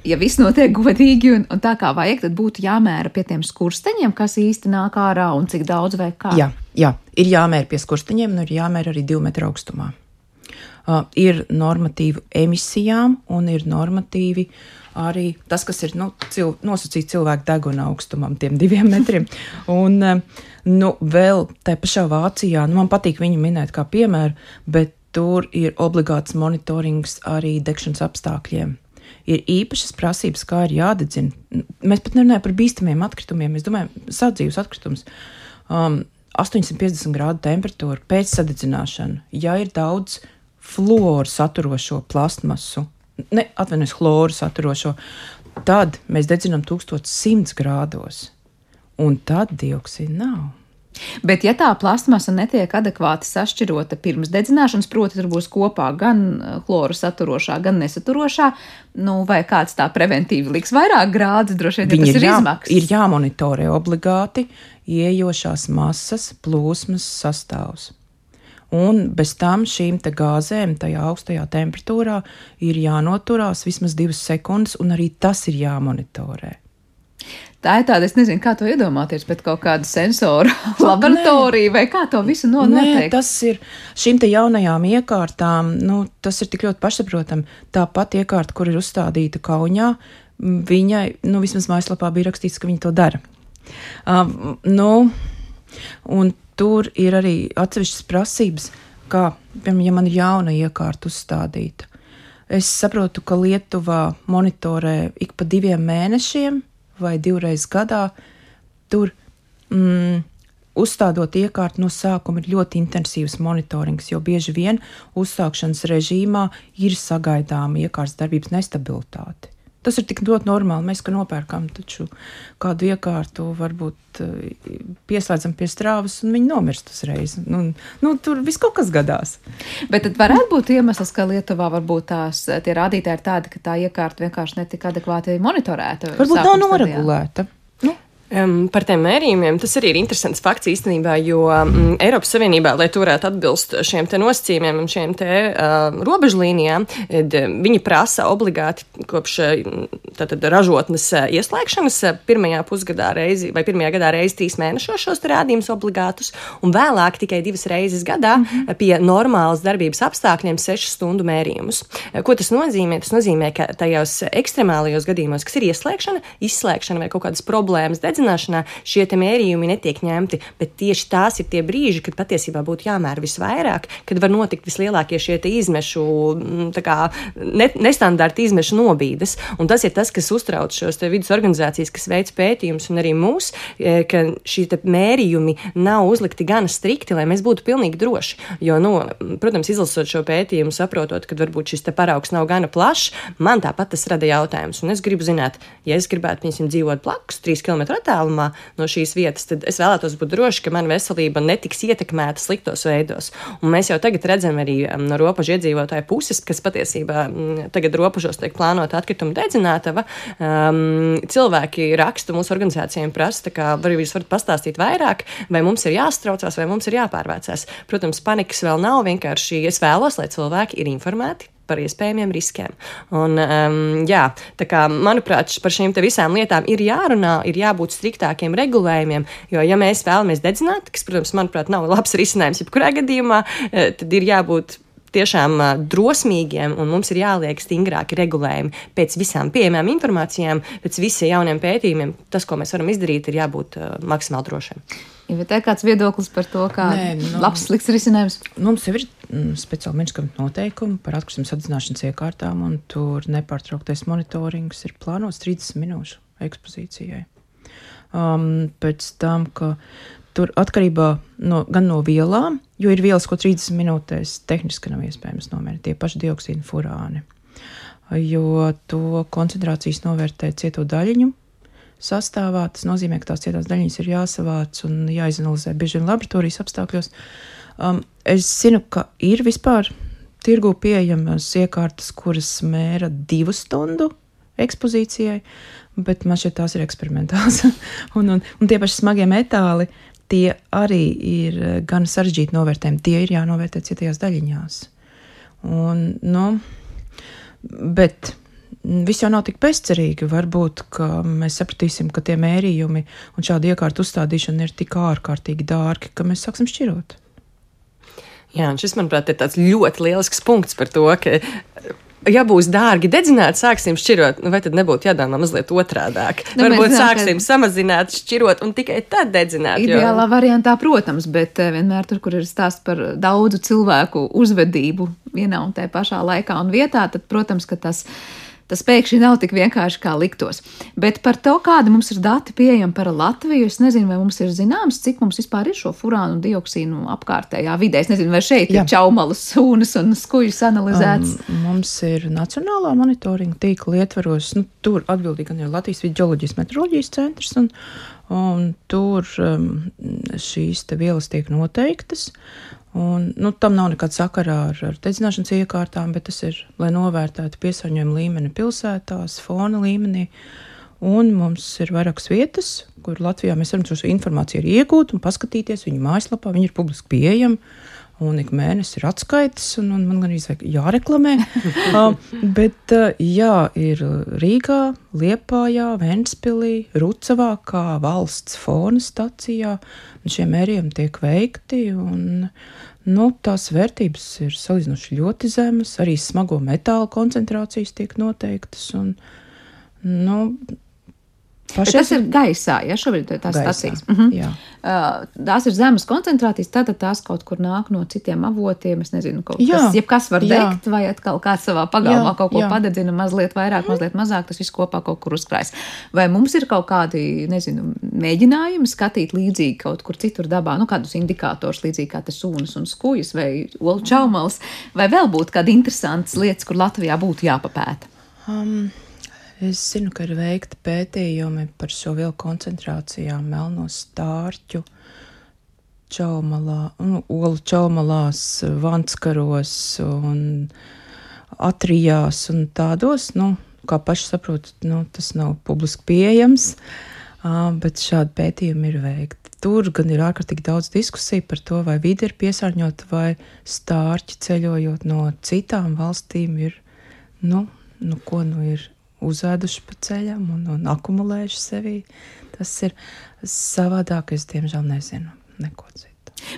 ja viss notiek godīgi un, un tā kā vajag, tad būtu jāmēra pie tiem skursteņiem, kas īsti nāk ārā un cik daudz vai kā. Jā, jā ir jāmēra pie skursteņiem un ir jāmēra arī divu metru augstumā. Uh, ir normatīvi emisijām un ir normatīvi arī tas, kas ir nu, cil, nosacīts cilvēku deguna augstumam, tiem diviem metriem. Un, uh, nu, vēl tā pašā Vācijā, nu, man patīk viņu minēt kā piemēru, bet tur ir obligāts monitorings arī degšanas apstākļiem ir īpašas prasības, kā ir jādedzina. Mēs pat nerunājam par bīstamiem atkritumiem, mēs domājam, sadzīves atkritums. Um, 850 grādu temperatūra pēc sadedzināšana, ja ir daudz fluoru saturošo plastmasu, ne atvainojos, chloru saturošo, tad mēs dedzinām 1100 grādos, un tad dioksīna nav. Bet, ja tā plasmasa netiek adekvāti sašķirota pirms dedzināšanas, proti, tur būs kopā gan chloru eh, saturošā, gan nesaturošā, nu, vai kāds tā preventīvi liks vairāk grādus, droši vien tas ir, ir izmaksas. Ir jāmonitorē obligāti ieejošās masas plūsmas sastāvs. Un bez tam šīm gāzēm, tajā augstajā temperatūrā, ir jānoturās vismaz divas sekundes, un arī tas ir jāmonitorē. Tā ir tāda, es nezinu, kā to iedomāties, bet kaut kāda sensora laboratorija vai kā to visu no, noteikt. Nē, tas ir šīm te jaunajām iekārtām, nu, tas ir tik ļoti pašsaprotam. Tā pati iekārta, kur ir uzstādīta kaunijā, viņai, nu, vismaz mājaslapā bija rakstīts, ka viņa to dara. Um, nu, un tur ir arī atsevišķas prasības, kā, piemēram, ja man ir jauna iekārta uzstādīta. Es saprotu, ka Lietuvā monitorē ik pa diviem mēnešiem vai divreiz gadā. Tur mm, uzstādot iekārtu no sākuma ir ļoti intensīvs monitorings, jo bieži vien uzsākšanas režīmā ir sagaidāma iekārtas darbības nestabilitāte. Tas ir tik ļoti normāli. Mēs, ka nopērkam taču kādu iekārtu, varbūt eh, pieslēdzam pie strāvas, un viņi nomirst uzreiz. Nu, nu, tur viss kaut kas gadās. Bet tad varētu būt iemesls, ka Lietuvā varbūt tās tie rādītāji ir tādi, ka tā iekārta vienkārši netika adekvāti monitorēta. Varbūt nav noregulēta. Nu, Um, par tiem mērījumiem tas arī ir interesants fakts īstenībā, jo um, Eiropas Savienībā, lai turētu atbilst šiem te nosacījumiem un šiem te uh, robežlīnijām, ed, viņi prasa obligāti kopš tātad, ražotnes ieslēgšanas pirmajā pusgadā reizi vai pirmajā gadā reizi trīs mēnešos šos rādījumus obligātus, un vēlāk tikai divas reizes gadā mm -hmm. pie normālas darbības apstākļiem sešu stundu mērījumus. Ko tas nozīmē? Tas nozīmē, ka tajos ekstremālajos gadījumos, kas ir ieslēgšana, izslēgšana vai kaut kādas problēmas dedzināšana, dedzināšanā šie mērījumi netiek ņemti, bet tieši tās ir tie brīži, kad patiesībā būtu jāmēra visvairāk, kad var notikt vislielākie šie izmešu, mm, kā, ne, nestandarta izmešu nobīdes. Un tas ir tas, kas uztrauc šos vidus organizācijas, kas veic pētījumus, un arī mūs, e, ka šie mērījumi nav uzlikti gana strikti, lai mēs būtu pilnīgi droši. Jo, nu, protams, izlasot šo pētījumu, saprotot, ka varbūt šis paraugs nav gana plašs, man tāpat tas rada jautājumus. Un es gribu zināt, ja es gribētu, piemēram, dzīvot blakus, 3 km attālumā, attālumā no šīs vietas, tad es vēlētos būt droši, ka mana veselība netiks ietekmēta sliktos veidos. Un mēs jau tagad redzam arī um, no robežu iedzīvotāju puses, kas patiesībā mm, tagad robežos tiek plānota atkrituma dedzinātava. Um, cilvēki raksta mūsu organizācijām prasa, kā varbūt jūs varat pastāstīt vairāk, vai mums ir jāstraucās, vai mums ir jāpārvācās. Protams, panikas vēl nav vienkārši. Es vēlos, lai cilvēki ir informēti par iespējamiem riskiem. Un, um, jā, kā, manuprāt, par šīm visām lietām ir jārunā, ir jābūt striktākiem regulējumiem, jo, ja mēs vēlamies dedzināt, kas, protams, manuprāt, nav labs risinājums jebkurā gadījumā, eh, tad ir jābūt tiešām uh, drosmīgiem, un mums ir jāliek stingrāki regulējumi pēc visām pieejamām informācijām, pēc visiem jauniem pētījumiem. Tas, ko mēs varam izdarīt, ir jābūt uh, maksimāli drošiem. Ir ja kāds viedoklis par to, kā Nē, nu, labs, slikts risinājums? Mums jau ir mm, speciāli ministra noteikumi par atkritumu sadedzināšanas iekārtām, un tur nepārtrauktais monitorings ir plānots 30 minūšu ekspozīcijai. Um, pēc tam, ka tur atkarībā no, gan no vielām, jo ir vielas, ko 30 minūtēs tehniski nav iespējams nomērīt, tie paši dioksīni, furāni. Jo to koncentrācijas novērtē cieto daļiņu sastāvā. Tas nozīmē, ka tās cietās daļiņas ir jāsavāc un jāizanalizē bieži vien laboratorijas apstākļos. Um, es zinu, ka ir vispār tirgu pieejamas iekārtas, kuras mēra divu stundu ekspozīcijai, bet man šķiet, tās ir eksperimentāls. un, un, un tie paši smagie metāli, tie arī ir gan sarežģīti novērtējumi. Tie ir jānovērtē cietajās daļiņās. Un, nu, bet viss jau nav tik bezcerīgi. Varbūt mēs sapratīsim, ka tie mērījumi un šāda iekārta uzstādīšana ir tik ārkārtīgi dārgi, ka mēs sāksim šķirot. Jā, un šis, manuprāt, ir tāds ļoti lielisks punkts par to, ka ja būs dārgi dedzināt, sāksim šķirot, nu, vai tad nebūtu jādomā mazliet otrādāk? Nu, Varbūt zinām, sāksim ka... samazināt, šķirot un tikai tad dedzināt. Ideālā jo... variantā, protams, bet eh, vienmēr tur, kur ir stāsts par daudzu cilvēku uzvedību vienā un tajā pašā laikā un vietā, tad, protams, ka tas ir tas pēkšņi nav tik vienkārši kā liktos. Bet par to, kāda mums ir dati pieejami par Latviju, es nezinu, vai mums ir zināms, cik mums vispār ir šo furānu un dioksīnu apkārtējā vidē. Es nezinu, vai šeit Jā. ir čaumalas sūnas un skujas analizētas. Um, mums ir Nacionālā monitoringa tīkla ietveros, nu, tur atbildīgi gan ir Latvijas vidģeoloģijas meteoroloģijas centrs, un, un tur um, šīs vielas tiek noteiktas. Un, nu, tam nav nekāda sakara ar, ar dedzināšanas iekārtām, bet tas ir, lai novērtētu piesārņojumu līmeni pilsētās, fona līmenī. Un mums ir vairākas vietas, kur Latvijā mēs varam šo informāciju iegūt un paskatīties viņu mājaslapā. Viņi ir publiski pieejami. Un ik mēnesis ir atskaites, un, un man gan īstenībā jāreklamē. uh, bet, uh, jā, ir Rīgā, Liepājā, Ventspilī, Rucavā, kā valsts fona stacijā. Šie mērījumi tiek veikti, un nu, tās vērtības ir salīdzinoši ļoti zemas. Arī smago metālu koncentrācijas tiek noteiktas. Un, nu, Pašais... Tas ir gaisā, ja šobrīd ir tās gaisā, stacijas. Mhm. Uh -huh. Tās ir zemes koncentrācijas, tad tās kaut kur nāk no citiem avotiem. Es nezinu, kaut jā. kas, jebkas var degt, vai atkal kāds savā pagalmā jā, kaut ko jā. padedzina, mazliet vairāk, mhm. mazliet mazāk, tas viss kopā kaut kur uzkrājas. Vai mums ir kaut kādi, nezinu, mēģinājumi skatīt līdzīgi kaut kur citur dabā, nu kādus indikātors, līdzīgi kā tas sūnas un skujas vai olu čaumals, vai vēl būtu kādi interesantas lietas, kur Latvijā būtu jāpapēta? Um. Es zinu, ka ir veikti pētījumi par šo vielu koncentrācijām melno stārķu, čaumalā, nu, olu čaumalās, vanskaros un atrijās un tādos, nu, kā paši saprotat, nu, tas nav publiski pieejams, bet šādi pētījumi ir veikti. Tur gan ir ārkārtīgi daudz diskusiju par to, vai vide ir piesārņota, vai stārķi ceļojot no citām valstīm ir, nu, nu ko nu ir uzēduši pa ceļam un, un akumulējuši sevī. Tas ir savādāk, es diemžēl nezinu neko citu.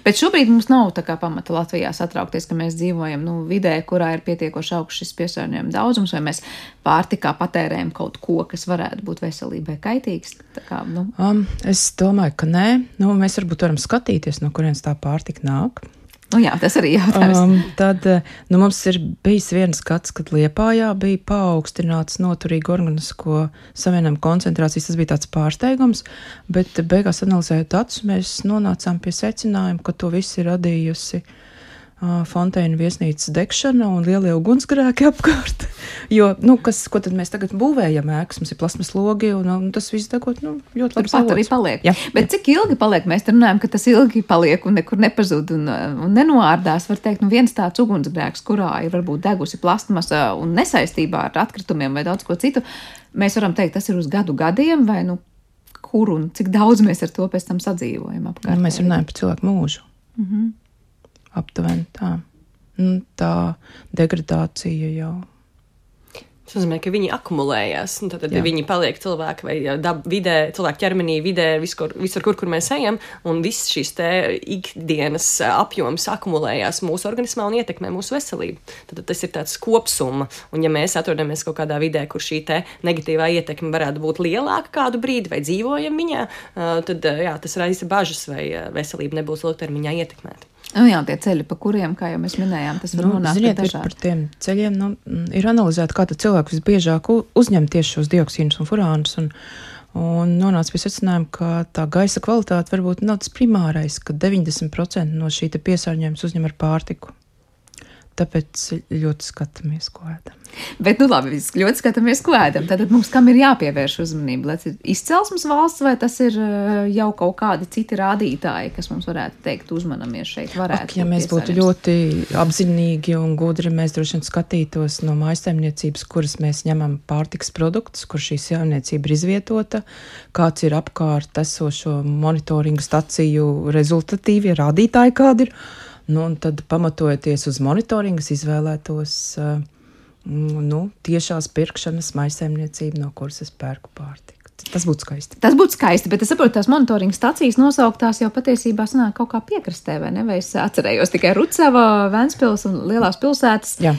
Bet šobrīd mums nav tā kā pamata Latvijā satraukties, ka mēs dzīvojam nu, vidē, kurā ir pietiekoši augsts šis piesārņojuma daudzums, vai mēs pārtikā patērējam kaut ko, kas varētu būt veselībai kaitīgs. Kā, nu. um, es domāju, ka nē. Nu, mēs varbūt varam skatīties, no kurienes tā pārtika nāk. Nu, jā, tas arī jautājums. Um, tad eh, nu, mums ir bijis viens gads, kad Liepājā bija paaugstināts noturīgu organisko savienojumu koncentrācijas. Tas bija tāds pārsteigums, bet beigās analizējot datus, mēs nonācām pie secinājuma, ka to viss ir radījusi uh, Fonteina viesnīcas degšana un lielie ugunsgrēki apkārt. jo, nu, kas, ko tad mēs tagad būvējam ēkas? Mums ir plasmas logi un, un tas viss degot nu, ļoti labi. Turpat arī paliek. Jā, Bet jā. cik ilgi paliek? Mēs runājam, ka tas ilgi paliek un nekur nepazūd un, un nenoārdās. Var teikt, nu viens tāds ugunsgrēks, kurā ir varbūt degusi plasmasa un nesaistībā ar atkritumiem vai daudz ko citu, mēs varam teikt, tas ir uz gadu gadiem vai nu kur un cik daudz mēs ar to pēc tam sadzīvojam apkārt. Nu, mēs runājam par cilvēku mūžu. Mm -hmm aptuveni tā. Nu, tā degradācija jau. Tas nozīmē, ka viņi akumulējas. Tad Jā. viņi paliek cilvēki vai dab, vidē, cilvēku ķermenī, vidē, visur, visur kur, kur mēs ejam. Un viss šīs ikdienas apjoms akumulējās mūsu organismā un ietekmē mūsu veselību. Tad, tad tas ir tāds kopsumma. Un ja mēs atrodamies kaut kādā vidē, kur šī negatīvā ietekme varētu būt lielāka kādu brīdi vai dzīvojam viņā, tad jā, tas raisa bažas vai veselība nebūs ilgtermiņā ietekmēta. Nu, jā, tie ceļi, pa kuriem, kā jau mēs minējām, tas var nu, nonākt ziniet, pie dažādi. Par tiem ceļiem nu, ir analizēta, kā cilvēks visbiežāk uzņem tieši šos dioksīnus un furānus. Un, un nonāca pie secinājuma, ka tā gaisa kvalitāte varbūt nav tas primārais, ka 90% no šī piesārņojuma uzņem ar pārtiku. Tāpēc ļoti skatāmies, ko ēdam. Bet, nu, labi, mēs ļoti skatāmies, ko ēdam. Tad mums kam ir jāpievērš uzmanība? Lai tas ir izcelsmes valsts, vai tas ir eh, jau kaut kādi citi rādītāji, kas mums varētu teikt, uzmanamies šeit? Ak, ja mēs būtu ļoti apzinīgi un gudri, mēs droši vien skatītos no mājsaimniecības, kuras mēs ņemam pārtiks produktus, kur šī saimniecība ir izvietota, kāds ir apkārt esošo monitoringu staciju rezultatīvie rādītāji, kādi ir. Nu, tad, pamatojoties uz monitoringu, izvēlētos uh, nu, tiešās pirkšanas maisaimniecību, no kuras es pērku pārtiku. Tas būtu skaisti. Tas būtu skaisti, bet es saprotu, tās monitoringa stācijas nosauktās jau patiesībā sanāk kaut kā piekrastē, vai ne? Vai es atcerējos tikai Rucava, Ventspils un lielās pilsētas. Jā.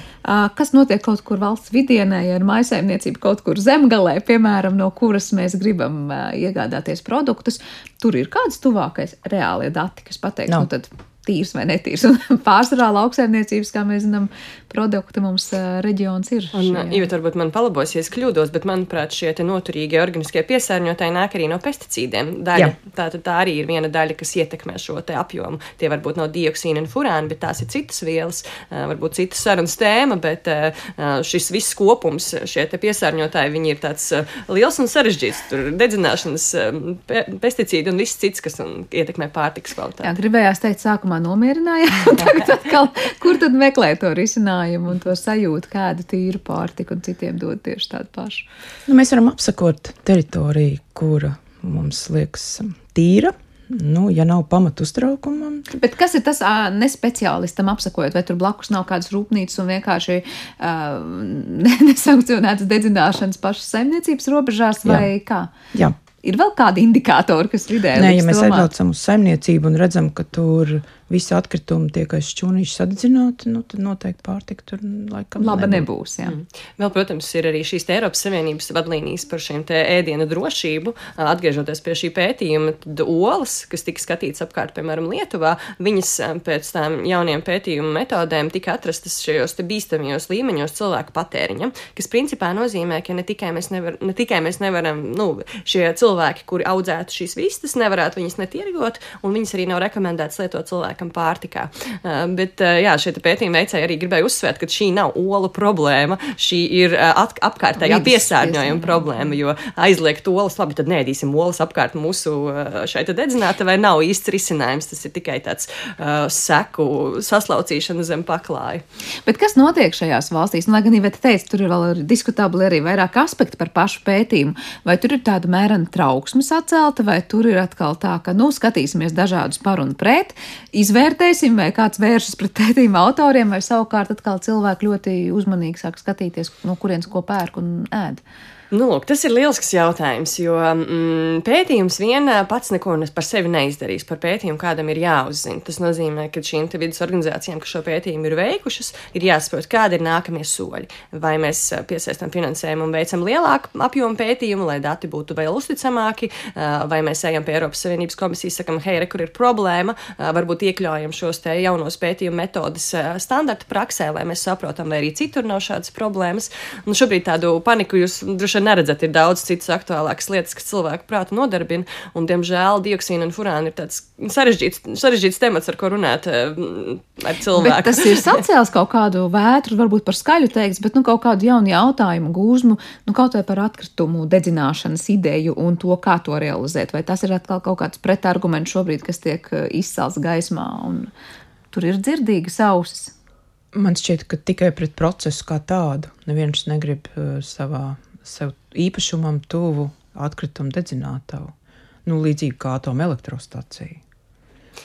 Kas notiek kaut kur valsts vidienē, ja ir maisaimniecība kaut kur zemgalē, piemēram, no kuras mēs gribam iegādāties produktus, tur ir kāds tuvākais reālie dati, kas pateiks, no. nu tad tīrs vai netīrs. Un pārsvarā lauksaimniecības, kā mēs zinām, produkti mums reģions ir. Un, Ivet, varbūt man palabos, ja es kļūdos, bet manuprāt, šie noturīgie organiskie piesārņotāji nāk arī no pesticīdiem. Daļa, tā, tā arī ir viena daļa, kas ietekmē šo apjomu. Tie varbūt nav dioksīni un furāni, bet tās ir citas vielas, varbūt citas sarunas tēma, bet šis viss kopums, šie piesārņotāji, viņi ir tāds liels un sarežģīts. Tur ir dedzināšanas pe pesticīdi un viss cits, kas un, ietekmē pārtikas kvalitāti. Jā, gribējās teikt sākumā sākumā nomierinājām. Tagad atkal, kur tad meklēt to risinājumu un to sajūtu, kādu tīru pārtiku un citiem dod tieši tādu pašu? Nu, mēs varam apsakot teritoriju, kura mums liekas tīra. Nu, ja nav pamatu uztraukumam, tad... Bet kas ir tas nespeciālistam apsakojot, vai tur blakus nav kādas rūpnīcas un vienkārši uh, nesankcionētas dedzināšanas pašas saimniecības robežās, vai Jā. kā? Jā. Ir vēl kādi indikātori, kas vidē ir? Nē, ja mēs aizbraucam uz saimniecību un redzam, ka tur visi atkritumi tiek aiz šķūnīša sadedzināti, nu, tad noteikti pārtika tur laikam laba nebūs. nebūs mm. Vēl, protams, ir arī šīs Eiropas Savienības vadlīnijas par šiem ēdienu drošību. Atgriežoties pie šī pētījuma, tad olas, kas tika skatīts apkārt, piemēram, Lietuvā, viņas pēc tām jauniem pētījumu metodēm tika atrastas šajos bīstamajos līmeņos cilvēku patēriņam, kas principā nozīmē, ka ne tikai mēs, nevar, ne tikai mēs nevaram, nu, šie cilvēki, kuri audzētu šīs vistas, nevarētu viņas netirgot, un viņas arī nav rekomendētas lietot cilvēkam cilvēkam pārtikā. Bet jā, šie pētījumi veicēji arī gribēja uzsvērt, ka šī nav olu problēma, šī ir apkārtējā piesārņojuma problēma, jo aizliegt olas, labi, tad nēdīsim olas apkārt mūsu šeit dedzināta vai nav īsts risinājums. Tas ir tikai tāds uh, seku saslaucīšana zem paklāja. Bet kas notiek šajās valstīs? Nu, lai gan Iveta teica, tur ir vēl diskutabli arī vairāk aspekti par pašu pētījumu. Vai tur ir tāda mērena trauksme sacelta, vai tur ir atkal tā, ka, nu, skatīsimies dažādus par un pret, izvērtēsim, vai kāds vēršas pret pētījumu autoriem, vai savukārt atkal cilvēki ļoti uzmanīgi sāk skatīties, no kurienes ko pērk un ēd. Nu, lūk, tas ir lielisks jautājums, jo mm, pētījums vien pats neko par sevi neizdarīs. Par pētījumu kādam ir jāuzzina. Tas nozīmē, ka šīm vidas organizācijām, kas šo pētījumu ir veikušas, ir jāsaprot, kādi ir nākamie soļi. Vai mēs piesaistām finansējumu un veicam lielāku apjomu pētījumu, lai dati būtu vēl uzticamāki, vai mēs ejam pie Eiropas Savienības komisijas, sakam, hei, re, kur ir problēma, varbūt iekļaujam šos te jaunos pētījumu metodas standarta praksē, lai mēs saprotam, vai arī citur nav šādas problēmas. Un šobrīd tādu paniku jūs droši vien neredzat, ir daudz citas aktuālākas lietas, kas cilvēku prātu nodarbina. Un, diemžēl dioksīna un furāna ir tāds sarežģīts, sarežģīts temats, ar ko runāt eh, ar cilvēku. Bet tas ir sacēlis kaut kādu vētru, varbūt par skaļu teiks, bet nu, kaut kādu jaunu jautājumu gūzmu, nu, kaut vai par atkritumu dedzināšanas ideju un to, kā to realizēt. Vai tas ir atkal kaut kāds pretarguments šobrīd, kas tiek eh, izcelts gaismā un tur ir dzirdīgas ausis. Man šķiet, ka tikai pret procesu kā tādu neviens negrib uh, savā sev īpašumam tuvu atkritumu dedzinātavu, nu, līdzīgi kā atomelektrostacija.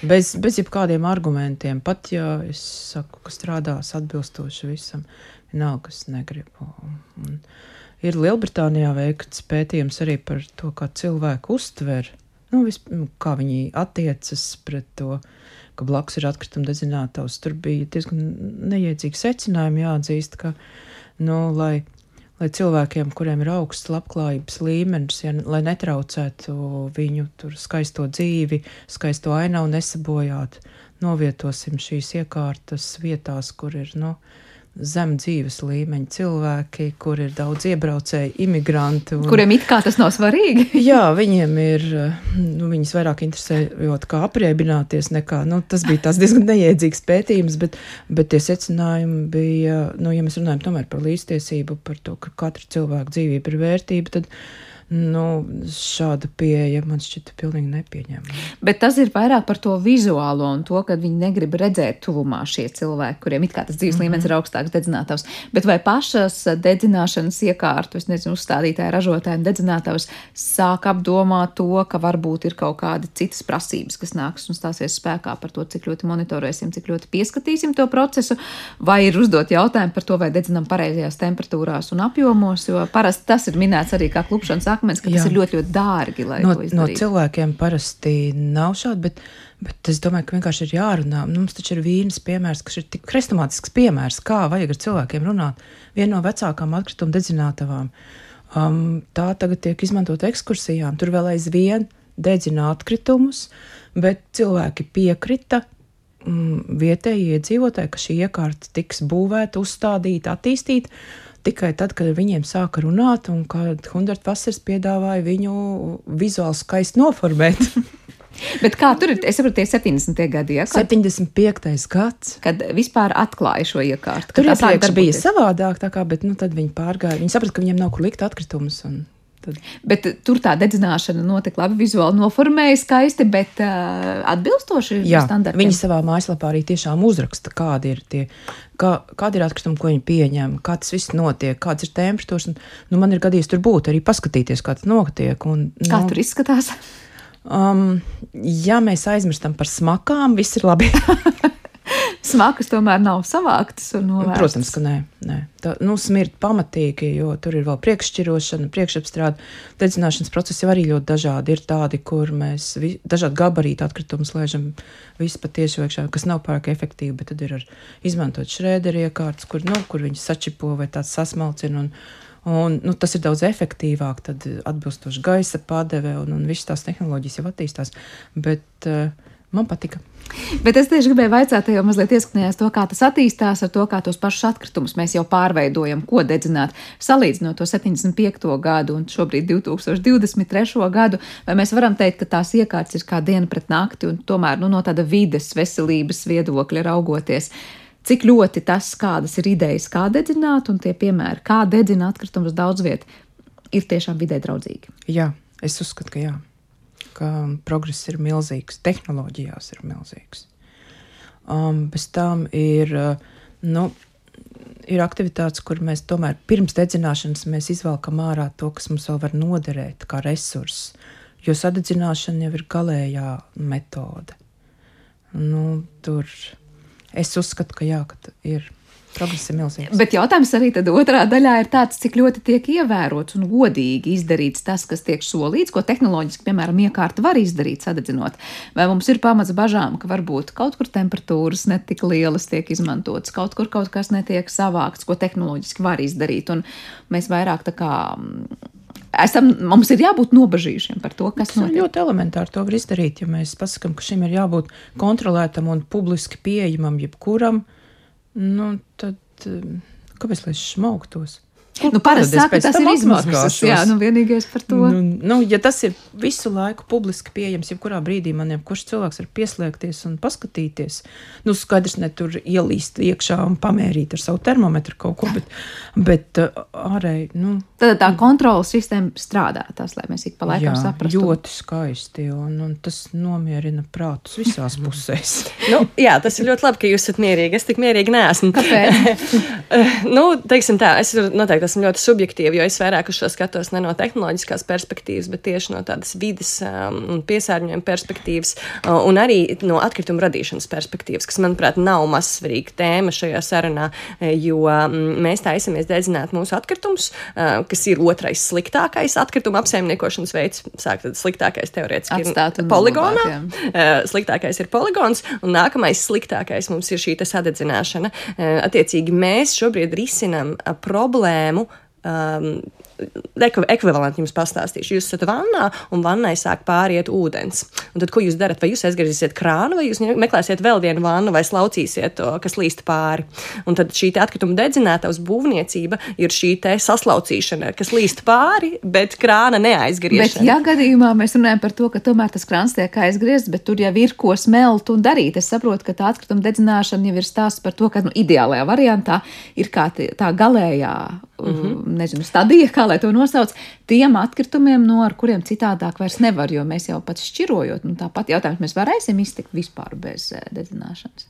Bez, bez jebkādiem argumentiem, pat ja es saku, ka strādās atbilstoši visam, vienalga, kas negribu. Un ir Lielbritānijā veikts pētījums arī par to, kā cilvēku uztver, nu, vis, nu, kā viņi attiecas pret to, ka blakus ir atkrituma dedzinātājs. Tur bija diezgan neiedzīgi secinājumi jāatzīst, ka, nu, lai lai cilvēkiem, kuriem ir augsts labklājības līmenis, ja, lai netraucētu viņu skaisto dzīvi, skaisto ainavu nesabojāt, novietosim šīs iekārtas vietās, kur ir, nu, no, zem dzīves līmeņa cilvēki, kur ir daudz iebraucēju, imigranti. Un, Kuriem it kā tas nav svarīgi? jā, viņiem ir, nu, viņus vairāk interesējot, kā apriebināties, nekā, nu, tas bija tas diezgan neiedzīgs pētījums, bet, bet tie secinājumi bija, nu, ja mēs runājam tomēr par līdztiesību, par to, ka katra cilvēka dzīvība ir vērtība, tad, Nu, šāda pieeja man šķita pilnīgi nepieņemama. Bet tas ir vairāk par to vizuālo un to, ka viņi negrib redzēt tuvumā šie cilvēki, kuriem it kā tas dzīves mm -hmm. līmenis ir augstāks dedzinātavs. Bet vai pašas dedzināšanas iekārtu, es nezinu, uzstādītāji, ražotāji un dedzinātavs sāk apdomāt to, ka varbūt ir kaut kādi citas prasības, kas nāks un stāsies spēkā par to, cik ļoti monitorēsim, cik ļoti pieskatīsim to procesu, vai ir uzdot jautājumu par to, vai dedzinām pareizajās temperatūrās un apjomos, jo parasti tas ir minēts arī kā klupšanas akmens, ka Jā. tas ir ļoti, ļoti dārgi. No, no cilvēkiem parasti nav šādi, bet, bet es domāju, ka vienkārši ir jārunā. Nu, mums taču ir vīnas piemērs, kas ir tik krestomātisks piemērs, kā vajag ar cilvēkiem runāt. Viena no vecākām atkrituma dedzinātavām. Um, tā tagad tiek izmantot ekskursijām. Tur vēl aizvien dedzina atkritumus, bet cilvēki piekrita mm, vietējie iedzīvotāji, ka šī iekārta tiks būvēta, uzstādīta, attīstīta tikai tad, kad viņiem sāka runāt, un kad Hundert Vasars piedāvāja viņu vizuāli skaisti noformēt. Bet kā tur ir? Es saprotu, tie 70. gadi, ja? Kad, 75. gads. Kad vispār atklāja šo iekārtu. Tur iepriekš bija savādāk, tā kā, bet nu, tad viņi pārgāja. Viņi saprata, ka viņiem nav kur likt atkritumus. Un... Tad. Bet tur tā dedzināšana notika labi, vizuāli noformēja skaisti, bet uh, atbilstoši Jā, standartiem. Viņi savā mājaslapā arī tiešām uzraksta, kādi ir tie, kā, kādi ir atkritumi, ko viņi pieņem, kā tas viss notiek, kādas ir temperatūras. Un, nu, man ir gadījies tur būt, arī paskatīties, kā tas notiek. Un, nu, kā tur izskatās? Um, ja mēs aizmirstam par smakām, viss ir labi. smakas tomēr nav savāktas un novērstas. Protams, ka nē. nē. Tā, nu, smirt pamatīgi, jo tur ir vēl priekššķirošana, priekšapstrāde. Dedzināšanas procesi jau arī ļoti dažādi. Ir tādi, kur mēs vi, dažādi gabarīti atkritumus lēžam visu patieši iekšā, kas nav pārāk efektīvi, bet tad ir ar izmantot šrēderi iekārtas, kur, nu, kur viņi sačipo vai tāds sasmalcina. Un, Un, nu, tas ir daudz efektīvāk, tad atbilstoši gaisa padeve un, un visas tās tehnoloģijas jau attīstās. Bet uh, man patika. Bet es tieši gribēju vaicāt, jau mazliet ieskatījās to, kā tas attīstās, ar to, kā tos pašus atkritumus mēs jau pārveidojam, ko dedzināt, salīdzinot to 75. gadu un šobrīd 2023. gadu. Vai mēs varam teikt, ka tās iekārtas ir kā diena pret nakti un tomēr nu, no tāda vides, veselības viedokļa raugoties? Cik ļoti tas, kādas ir idejas, kā dedzināt, un tie piemēri, kā dedzināt atkritumus daudz vietā, ir tiešām vidē draudzīgi? Jā, es uzskatu, ka jā ka progress ir milzīgs, tehnoloģijās ir milzīgs. Um, bez tam ir, uh, nu, ir aktivitātes, kur mēs tomēr pirms dedzināšanas mēs izvelkam ārā to, kas mums vēl var noderēt kā resurss, jo sadedzināšana jau ir galējā metode. Nu, tur es uzskatu, ka jā, ka ir Progress ir milzīgs. Bet jautājums arī otrā daļā ir tāds, cik ļoti tiek ievērots un godīgi izdarīts tas, kas tiek solīts, ko tehnoloģiski, piemēram, iekārta var izdarīt, sadedzinot. Vai mums ir pamats bažām, ka varbūt kaut kur temperatūras netik lielas tiek izmantotas, kaut kur kaut kas netiek savākts, ko tehnoloģiski var izdarīt, un mēs vairāk tā kā mm, esam, mums ir jābūt nobažījušiem par to, kas notiek. Ļoti elementāri to var izdarīt, ja mēs pasakām, ka šim ir jābūt kontrolētam un publiski pieejamam jebkuram. Nu, tad eh, kāpēc lai es smaugtos? Nu, Parasti saka, tas ir izmaksas. Jā, nu vienīgais par to. Nu, nu, ja tas ir visu laiku publiski pieejams, jebkurā brīdī man jebkurš cilvēks var pieslēgties un paskatīties. Nu, skaidrs, ne tur ielīst iekšā un pamērīt ar savu termometru kaut ko, bet, bet uh, ārēji. Nu, Tad tā kontrolas sistēma strādā, tas, lai mēs ik pa laikam jā, saprastu. Ļoti skaisti, un, un tas nomierina prātus visās pusēs. nu, jā, tas ir ļoti labi, ka jūs esat mierīgi. Es tik mierīgi neesmu. Kāpēc? nu, teiksim tā, es noteikti esmu ļoti subjektīva, jo es vairāk uz šo skatos ne no tehnoloģiskās perspektīvas, bet tieši no tādas vidas um, un piesārņojuma perspektīvas, uh, un arī no atkrituma radīšanas perspektīvas, kas, manuprāt, nav mazsvarīga tēma šajā sarunā, eh, jo um, mēs taisamies dedzināt mūsu atkritumus, uh, kas ir otrais sliktākais atkrituma apsaimniekošanas veids. Sāk tad sliktākais teorētiski ir poligonā, uh, sliktākais ir poligons, un nākamais sliktākais mums ir šī sadedzināšana. Uh, attiecīgi, mēs šobrīd risinam uh, problēmu um, ekvivalentu jums pastāstīšu. Jūs esat vannā, un vannai sāk pāriet ūdens. Un tad, ko jūs darat? Vai jūs aizgriezīsiet krānu, vai jūs meklēsiet vēl vienu vannu, vai slaucīsiet to, kas līst pāri? Un tad šī atkrituma dedzinātavas būvniecība ir šī saslaucīšana, kas līst pāri, bet krāna neaizgriež. Bet, ja gadījumā mēs runājam par to, ka tomēr tas krāns tiek aizgriezts, bet tur jau ir ko smelt un darīt, es saprotu, ka tā atkrituma dedzināšana jau ir stāsts par to, ka nu, ideālajā variantā ir kā tā galējā, mm -hmm. nezinu, stadija, kā lai to nosauc, tiem atkritumiem, no ar kuriem citādāk vairs nevar, jo mēs jau pats šķirojot, nu tāpat jautājums, mēs varēsim iztikt vispār bez eh, dedzināšanas.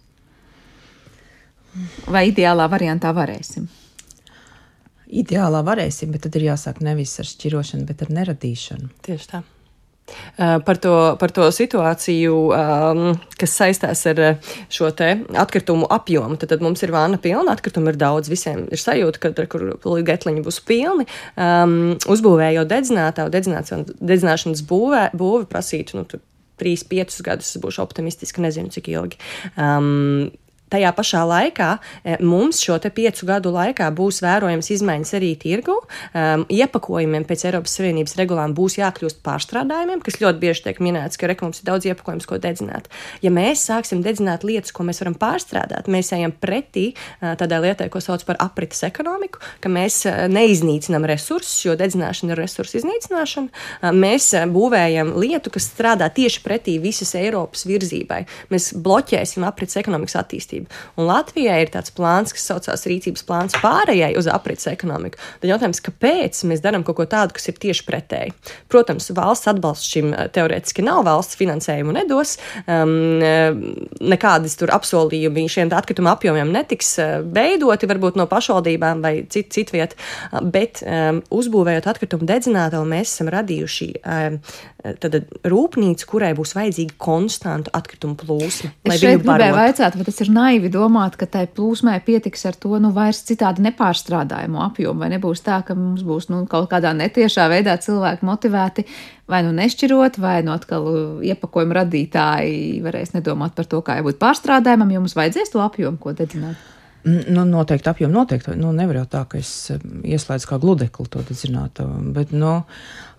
Vai ideālā variantā varēsim? Ideālā varēsim, bet tad ir jāsāk nevis ar šķirošanu, bet ar neradīšanu. Tieši tā. Eh, par to, par to situāciju, um, kas saistās ar eh, šo atkritumu apjomu. Tad, tad mums ir vāna pilna, atkritumu ir daudz, visiem ir sajūta, ka tur getliņi būs pilni. Um, uzbūvējot dedzinātāju, dedzināšanas būvē, būve prasītu nu, 3-5 gadus, būšu optimistiski, nezinu cik ilgi. Um, Tajā pašā laikā e, mums šo piecu gadu laikā būs vērojams izmaiņas arī tirgu. Um, iepakojumiem pēc Eiropas Savienības regulām būs jākļūst pārstrādājumiem, kas ļoti bieži tiek minēts, ka mums ir daudz iepakojumus, ko dedzināt. Ja mēs sāksim dedzināt lietas, ko mēs varam pārstrādāt, mēs ejam pretī uh, tādai lietai, ko sauc par aprites ekonomiku, ka mēs uh, neiznīcinām resursus, jo dedzināšana ir resursu iznīcināšana. Uh, mēs uh, būvējam lietu, kas strādā tieši pretī visas Eiropas virzībai. Mēs bloķēsim aprites ekonomikas attīstību attīstību. Un Latvijai ir tāds plāns, kas saucās rīcības plāns pārējai uz aprits ekonomiku. Tad jautājums, kāpēc mēs darām kaut ko tādu, kas ir tieši pretēji? Protams, valsts atbalsts šim eh, teorētiski nav, valsts finansējumu nedos, um, nekādas tur apsolījumi šiem atkrituma apjomiem netiks veidoti, varbūt no pašvaldībām vai cit, citviet, bet um, uzbūvējot atkritumu dedzinātavu, mēs esam radījuši um, tad, rūpnīcu, kurai būs vajadzīga konstanta atkritumu plūsma. Es šeit gribēju vaicāt, vai tas ir naivi domāt, ka tai plūsmai pietiks ar to nu, vairs citādi nepārstrādājumu apjomu, vai nebūs tā, ka mums būs nu, kaut kādā netiešā veidā cilvēki motivēti vai nu nešķirot, vai nu atkal iepakojuma radītāji varēs nedomāt par to, kā jābūt pārstrādājumam, jo mums vajadzēs to apjomu, ko dedzināt. Nu, noteikti apjomu, noteikti. Nu, nevar jau tā, ka es ieslēdzu kā gludekli to zinātu. Bet, nu,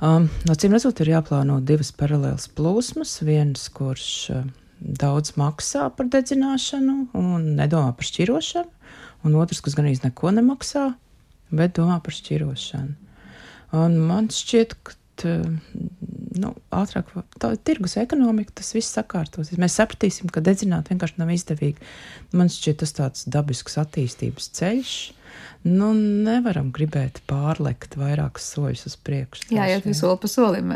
um, no cīm redzot, ir jāplāno divas paralēlas plūsmas. Viens, kurš uh, daudz maksā par dedzināšanu un nedomā par šķirošanu, un otrs, kas gan īsti neko nemaksā, bet domā par šķirošanu. Un man šķiet, ka nu, ātrāk, tā ir tirgus ekonomika, tas viss sakārtosies. Mēs sapratīsim, ka dedzināt vienkārši nav izdevīgi. Man šķiet, tas tāds dabisks attīstības ceļš nu, nevaram gribēt pārlekt vairākus soļus uz priekšu. Jā, iet soli pa solim.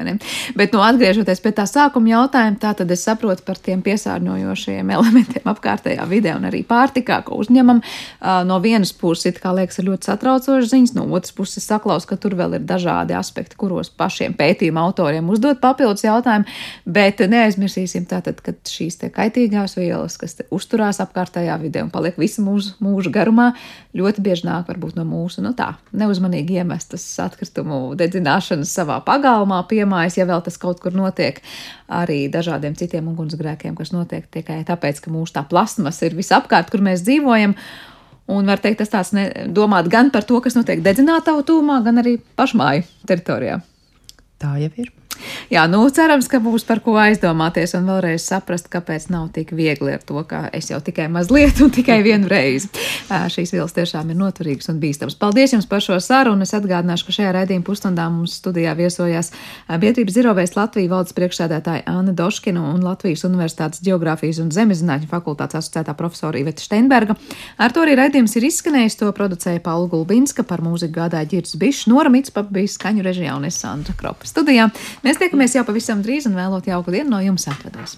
Bet, nu, atgriežoties pie tā sākuma jautājuma, tā tad es saprotu par tiem piesārņojošiem elementiem apkārtējā vidē un arī pārtikā, ko uzņemam. No vienas puses, it kā liekas, ir ļoti satraucošas ziņas, no otras puses saklaus, ka tur vēl ir dažādi aspekti, kuros pašiem pētījuma autoriem uzdot papildus jautājumu, bet neaizmirsīsim tātad, ka šīs te kaitīgās vielas, kas uzturās apkārtējā vidē un paliek visu mūžu, mūžu garumā, ļoti bieži nāk varbūt no mūsu, nu tā, neuzmanīgi iemestas atkritumu dedzināšanas savā pagalmā, piemājas, ja vēl tas kaut kur notiek, arī dažādiem citiem ugunsgrēkiem, kas notiek tikai tāpēc, ka mūsu tā plasmas ir visapkārt, kur mēs dzīvojam. Un var teikt, tas tāds ne, domāt gan par to, kas notiek dedzinātavu tūmā, gan arī pašmāju teritorijā. Tā jau ir. Jā, nu cerams, ka būs par ko aizdomāties un vēlreiz saprast, kāpēc nav tik viegli ar to, ka es jau tikai mazliet un tikai vienu reizi. Šīs vielas tiešām ir noturīgas un bīstamas. Paldies jums par šo sarunu. Es atgādināšu, ka šajā raidījuma pusstundā mums studijā viesojās biedrības Zirovēs Latvijas valdes priekšsēdētāja Anna Doškina un Latvijas Universitātes Geogrāfijas un Zemezinātņu fakultātes asociētā profesora Iveta Steinberga. Ar to arī raidījums ir izskanējis. To producēja Paula Gulbinska, par mūziku gādāja Girts Bišs, Nora Mitspap bija skaņu režijā un es Sandra Kropa studijā. Mēs tiekamies jau pavisam drīz un vēlot jauku dienu no jums atvados.